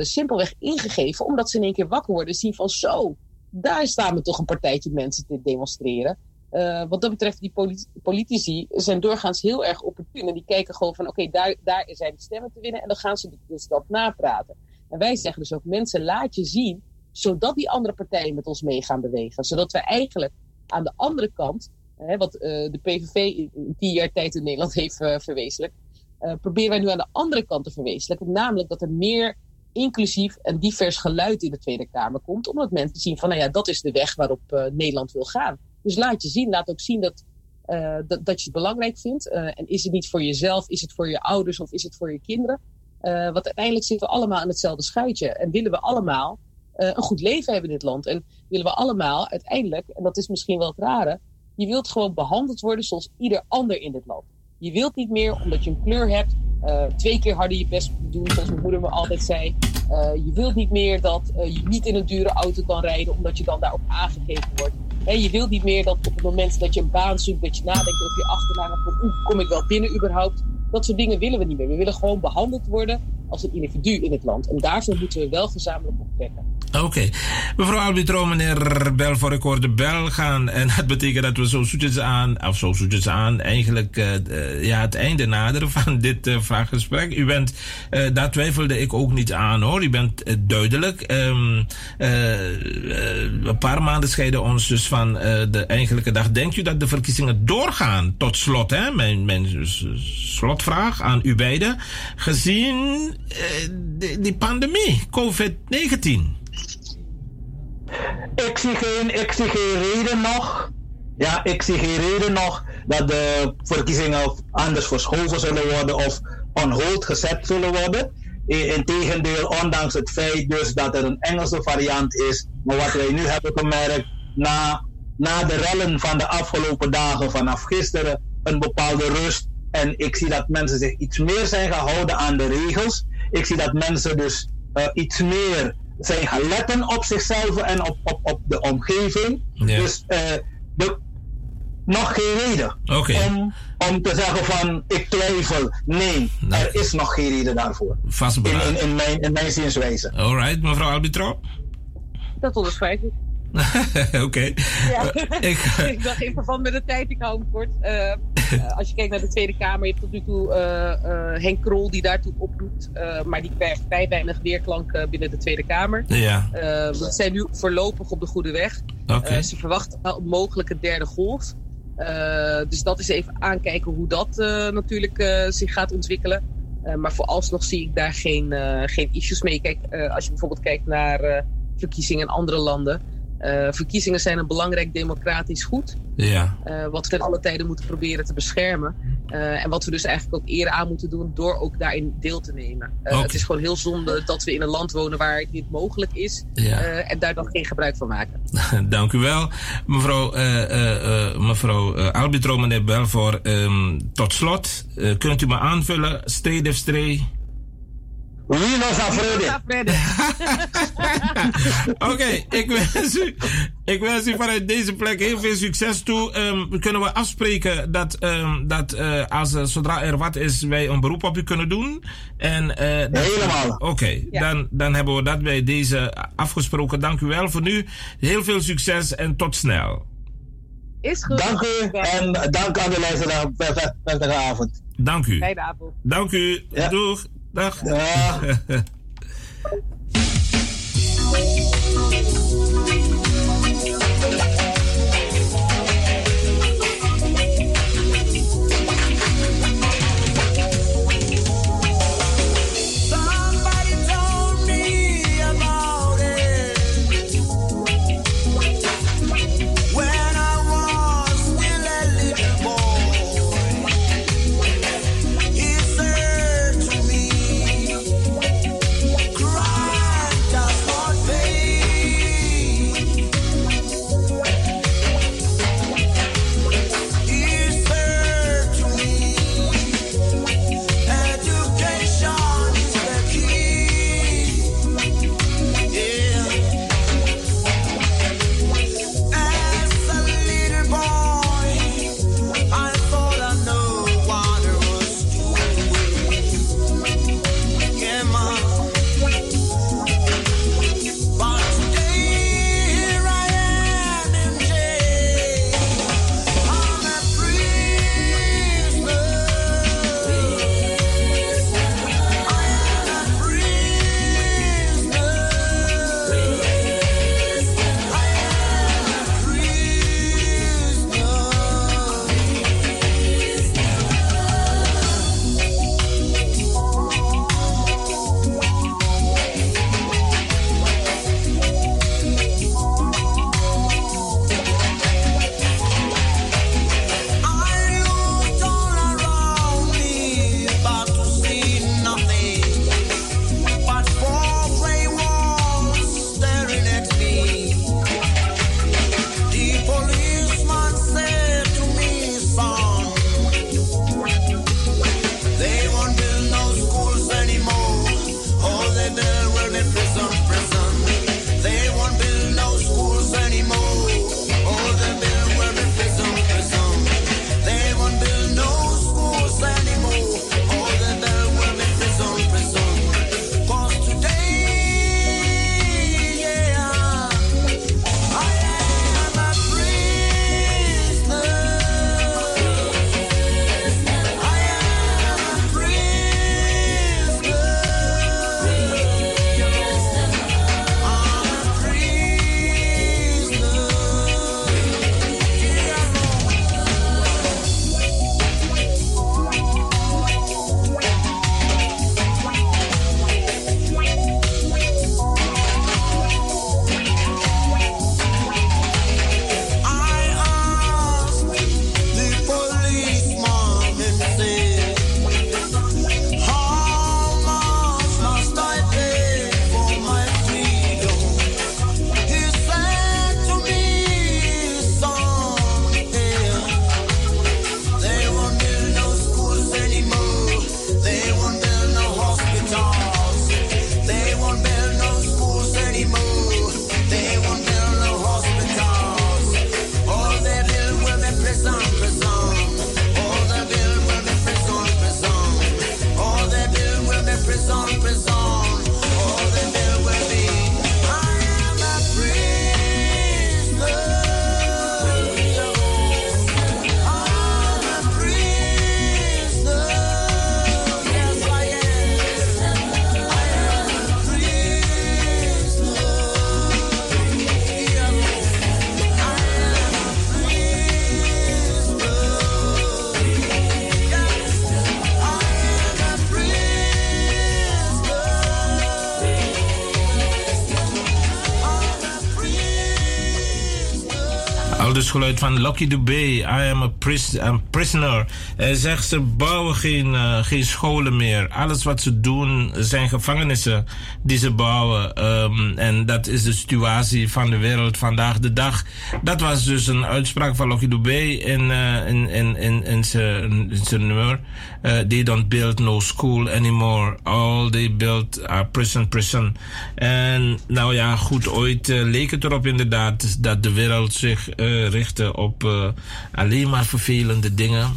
Speaker 13: simpelweg ingegeven omdat ze in één keer wakker worden en zien van zo, daar staan we toch een partijtje mensen te demonstreren. Wat dat betreft, die politi- politici zijn doorgaans heel erg opportun. En die kijken gewoon van, oké, daar, daar zijn de stemmen te winnen. En dan gaan ze dus dat napraten. En wij zeggen dus ook, mensen, laat je zien, zodat die andere partijen met ons mee gaan bewegen. Zodat we eigenlijk aan de andere kant, hè, wat eh, de PVV in, tien jaar tijd in Nederland heeft eh, verwezenlijkt, eh, proberen wij nu aan de andere kant te verwezenlijken. Namelijk dat er meer inclusief en divers geluid in de Tweede Kamer komt. Omdat mensen zien van, nou ja, dat is de weg waarop Nederland wil gaan. Dus laat je zien, laat ook zien dat, dat, je het belangrijk vindt. En is het niet voor jezelf, is het voor je ouders of is het voor je kinderen? Eh, want uiteindelijk zitten we allemaal in hetzelfde schuitje. En willen we allemaal eh, een goed leven hebben in dit land. En willen we allemaal uiteindelijk, en dat is misschien wel het rare, je wilt gewoon behandeld worden zoals ieder ander in dit land. Je wilt niet meer, omdat je een kleur hebt, eh, twee keer harder je best doen, zoals mijn moeder me altijd zei. Je wilt niet meer dat je niet in een dure auto kan rijden, omdat je dan daarop aangekeken wordt. Je wilt niet meer dat op het moment dat je een baan zoekt, dat je nadenkt over je achternaam. Van, oeh, kom ik wel binnen überhaupt? Dat soort dingen willen we niet meer. We willen gewoon behandeld worden als een individu in het land. En daarvoor moeten we wel gezamenlijk optrekken.
Speaker 5: Oké. Mevrouw Albitro, meneer Belfor, ik hoor de bel gaan. En dat betekent dat we zo zoetjes aan, of zo zoetjes aan, eigenlijk uh, uh, ja, het einde naderen van dit uh, vraaggesprek. U bent, daar twijfelde ik ook niet aan hoor. U bent duidelijk. Um, een paar maanden scheiden ons dus van de eigenlijke dag. Denkt u dat de verkiezingen doorgaan? Tot slot, hè? Mijn, mijn slotvraag aan u beiden. Gezien die, die pandemie, COVID-19.
Speaker 12: Ik zie, geen, ik zie geen reden nog. Ja, ik zie geen reden nog dat de verkiezingen anders verschoven zullen worden of on hold gezet zullen worden. Integendeel, ondanks het feit dus dat er een Engelse variant is. Maar wat wij nu hebben gemerkt na, na de rellen van de afgelopen dagen, vanaf gisteren, een bepaalde rust. En ik zie dat mensen zich iets meer zijn gehouden aan de regels. Ik zie dat mensen dus uh, iets meer zijn gaan letten op zichzelf en op, op, op de omgeving.
Speaker 5: Ja.
Speaker 12: Dus uh, de, nog geen reden
Speaker 5: okay.
Speaker 12: om, om te zeggen van ik twijfel. Nee, nou, er is nog geen reden daarvoor.
Speaker 5: Vastberaden.
Speaker 12: In, in, in, mijn, in mijn zienswijze.
Speaker 5: Alright, mevrouw Arbitro.
Speaker 13: Dat onderschrijf ik.
Speaker 5: Oké. Okay.
Speaker 13: Ja. ik, ik dacht in verband met de tijd, ik hou hem kort. Uh, als je kijkt naar de Tweede Kamer, je hebt tot nu toe uh, Henk Krol die daartoe oproept. maar die krijgt vrij weinig weerklank binnen de Tweede Kamer.
Speaker 5: Ja.
Speaker 13: we zijn nu voorlopig op de goede weg.
Speaker 5: Okay.
Speaker 13: ze verwachten wel een mogelijke derde golf. dus dat is even aankijken hoe dat natuurlijk zich gaat ontwikkelen. Eh, maar vooralsnog zie ik daar geen, eh, geen issues mee. Kijk, eh, als je bijvoorbeeld kijkt naar eh, verkiezingen in andere landen. Eh, verkiezingen zijn een belangrijk democratisch goed.
Speaker 5: Ja.
Speaker 13: eh, wat we ten alle tijden moeten proberen te beschermen. Eh, en wat we dus eigenlijk ook eer aan moeten doen door ook daarin deel te nemen. Het is gewoon heel zonde dat we in een land wonen waar dit mogelijk is.
Speaker 5: Ja.
Speaker 13: en daar dan geen gebruik van maken.
Speaker 5: Dank u wel. Mevrouw, eh, mevrouw Albitro, meneer Belvoor, ehm, tot slot, kunt u me aanvullen, of stree?
Speaker 12: Wie nos afrede?
Speaker 5: Oké, ik, wens u, ik wens u vanuit deze plek heel veel succes toe. Ehm, kunnen we afspreken dat, ehm, dat eh, als, er- zodra er wat is, wij een beroep op u kunnen doen? En, eh, dat-
Speaker 12: Helemaal.
Speaker 5: Oké, dan, dan hebben we dat bij deze afgesproken. Dank u wel voor nu. Heel veel succes en tot snel.
Speaker 13: Is goed.
Speaker 12: Dank u en dank aan de luisteraar. Prettige- avond.
Speaker 5: Dank u.
Speaker 13: Fijne avond.
Speaker 5: Dank u. Doeg. Dag.
Speaker 15: Somebody
Speaker 5: geluid van Lucky Dubé. I am a, pris a prisoner. Hij zegt ze bouwen geen, uh, geen scholen meer. Alles wat ze doen zijn gevangenissen die ze bouwen. Um, en dat is de situatie van de wereld vandaag de dag. Dat was dus een uitspraak van Lucky Dubé in, uh, in, in, in, in zijn nummer. Uh, they don't build no school anymore. All they build are prison, prison. En nou ja, goed, ooit leek het erop inderdaad dat de wereld zich uh, richten op alleen maar vervelende dingen.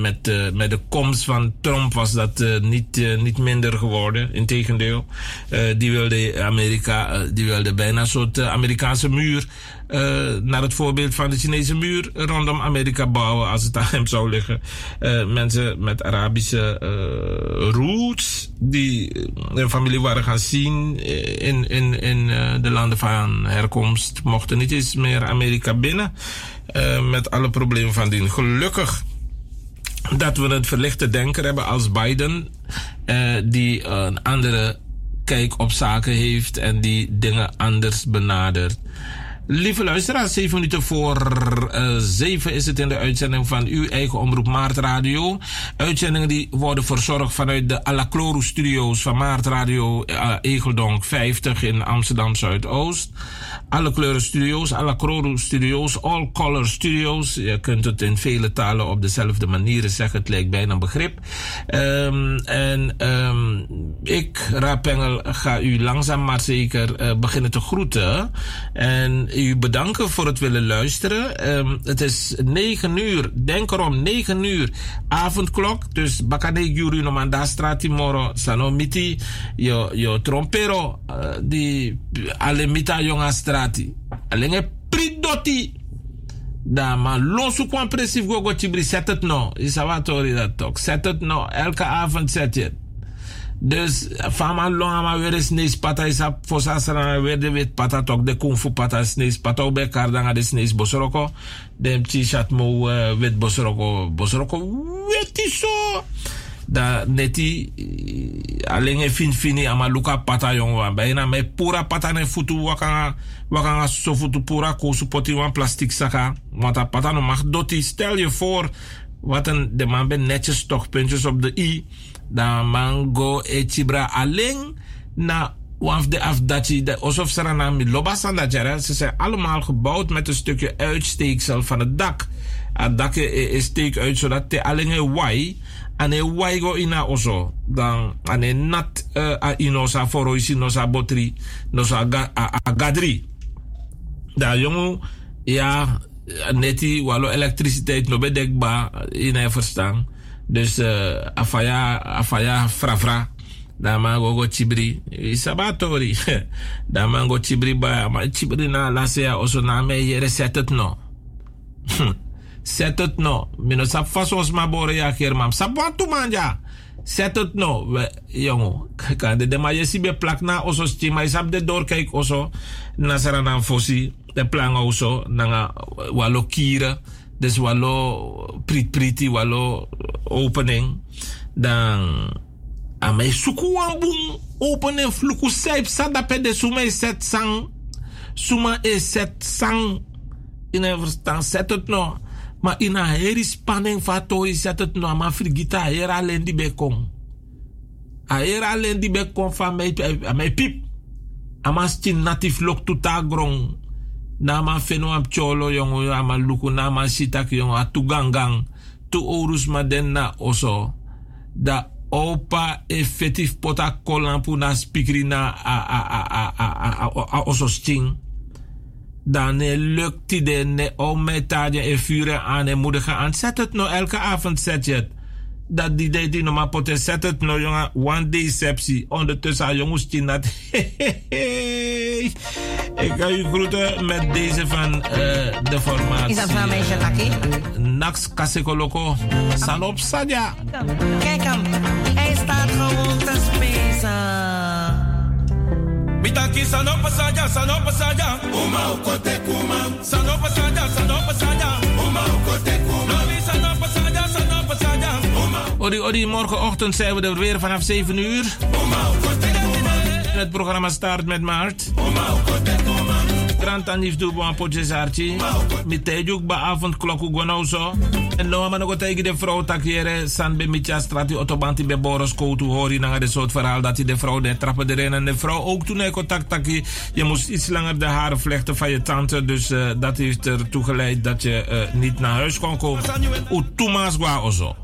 Speaker 5: Met, met de komst van Trump was dat niet, niet minder geworden. Integendeel, die wilde Amerika, die wilde bijna een soort Amerikaanse muur. Naar het voorbeeld van de Chinese muur rondom Amerika bouwen als het aan hem zou liggen. mensen met Arabische roots die hun familie waren gaan zien in, in, in de landen van herkomst mochten niet eens meer Amerika binnen. Met alle problemen van dien. Gelukkig dat we het verlichte denker hebben als Biden, die een andere kijk op zaken heeft en die dingen anders benadert. Lieve luisteraars, 7 minuten voor uh, 7 is het in de uitzending van uw eigen omroep Maart Radio. Uitzendingen die worden verzorgd vanuit de Alacloro Studios van Maart Radio uh, Egeldonk 50 in Amsterdam Zuidoost alle kleuren studio's, alle Kroro studio's, all color studios. Je kunt het in vele talen op dezelfde manieren zeggen. Het lijkt bijna een begrip. Um, en um, ik, Rapengel, ga u langzaam maar zeker uh, beginnen te groeten. En u bedanken voor het willen luisteren. Um, het is 9 uur, denk erom, 9 uur avondklok. Dus bakane guru no mandastra timoro sanomiti yo, yo trompero uh, di alemita jonga strati. Alenge pridoti. Da ma losu kwam presief go go tibri zet het no. Isawatori dat toch. Zet het no. Elke avond zet je het. Dus van man long ama weer is nees pata is op voor sasra weer de wit pata tok de kung fu pata snees pata elkaar dan de snees bosoroko. Dem t-shirt mo uh, wit bosoroko bosoroko wit zo. Da neti alleen fin fini ama luka pata jong wa bijna me pura pata ne futu wakanga wakanga so futu pura ko supporti wan plastic saka want dat pata no mag doti stel je voor wat een de man ben netjes toch puntjes op de i dan mango e chibra alleen na waf de afdachi de alsof ze na mi lobasan dat jaren ze zijn allemaal gebouwd met een stukje uitsteeksel van het dak. Het dak is steek uit zodat de alleen een wai en een wai go ina oso. Dan en een nat uh, a inosa foroisi nosa botri nosa ga, a, a gadri. Da jongen ja neti walo elektriciteit no bedekba in verstaan dus uh, afaya, afaya frafra. Damango go chibri. Isabatori. Damango chibri ba. Ma chibri na lasea oso na me yere setet no. Setet no. Mino sap fasos ma bore ya kermam. Sap wantu manja. Setet no. We, jongo. Kan de dema yesi be plak na oso stima. Isap de dorkeik oso. Nasara na fosi. De planga oso. Nanga walokire dus walo prit priti walo opening dan amai suku wambung opening fluku saip sada pede suma is set sang suma is set sang in een verstaan zet het no maar in een heri spanning fato zet het no maar frigita hier alleen die bekong. Hier alleen die bekong van mij mij piep ama stin natif lok tuta grong Nama Fenuam am cholo Yong ama luku na man sitak yong tu gangang tu orus na oso da opa effectief pota kolan pu na spikrina a a a a a a, a, oso sting dan ne lukt de ne om tadje e vuren aan en moedigen het nou elke avond, zet je het dat die deed die nog maar poten zet het nou jongen one deceptie ondertussen aan jongens die dat ik ga u groeten met deze van uh, de formatie.
Speaker 14: Is dat van mij, Lucky?
Speaker 5: Nax Kasekoloko. Sanop Sadja.
Speaker 14: Kijk hem, hij staat gewoon te spelen.
Speaker 8: Bitaki Sanop Sadja, Sanop Sadja. Uma ukote kuma. Sanop Sadja, Sanop Sadja.
Speaker 5: Odi, morgenochtend zijn we er weer vanaf 7 uur. Het programma start met Maart. Aan if een potje sarchi. Mi tejuk ba avond klok u gono zo. En no man ook tegen de vrouw takiere san be mitja strati autobanti be boros koutu hori na de soort verhaal dat de vrouw de trappen erin en de vrouw ook toen hij contact taki je moest iets langer de haren vlechten van je tante dus uh, dat heeft ertoe geleid dat je uh, niet naar huis kon komen. O Thomas gwa ozo.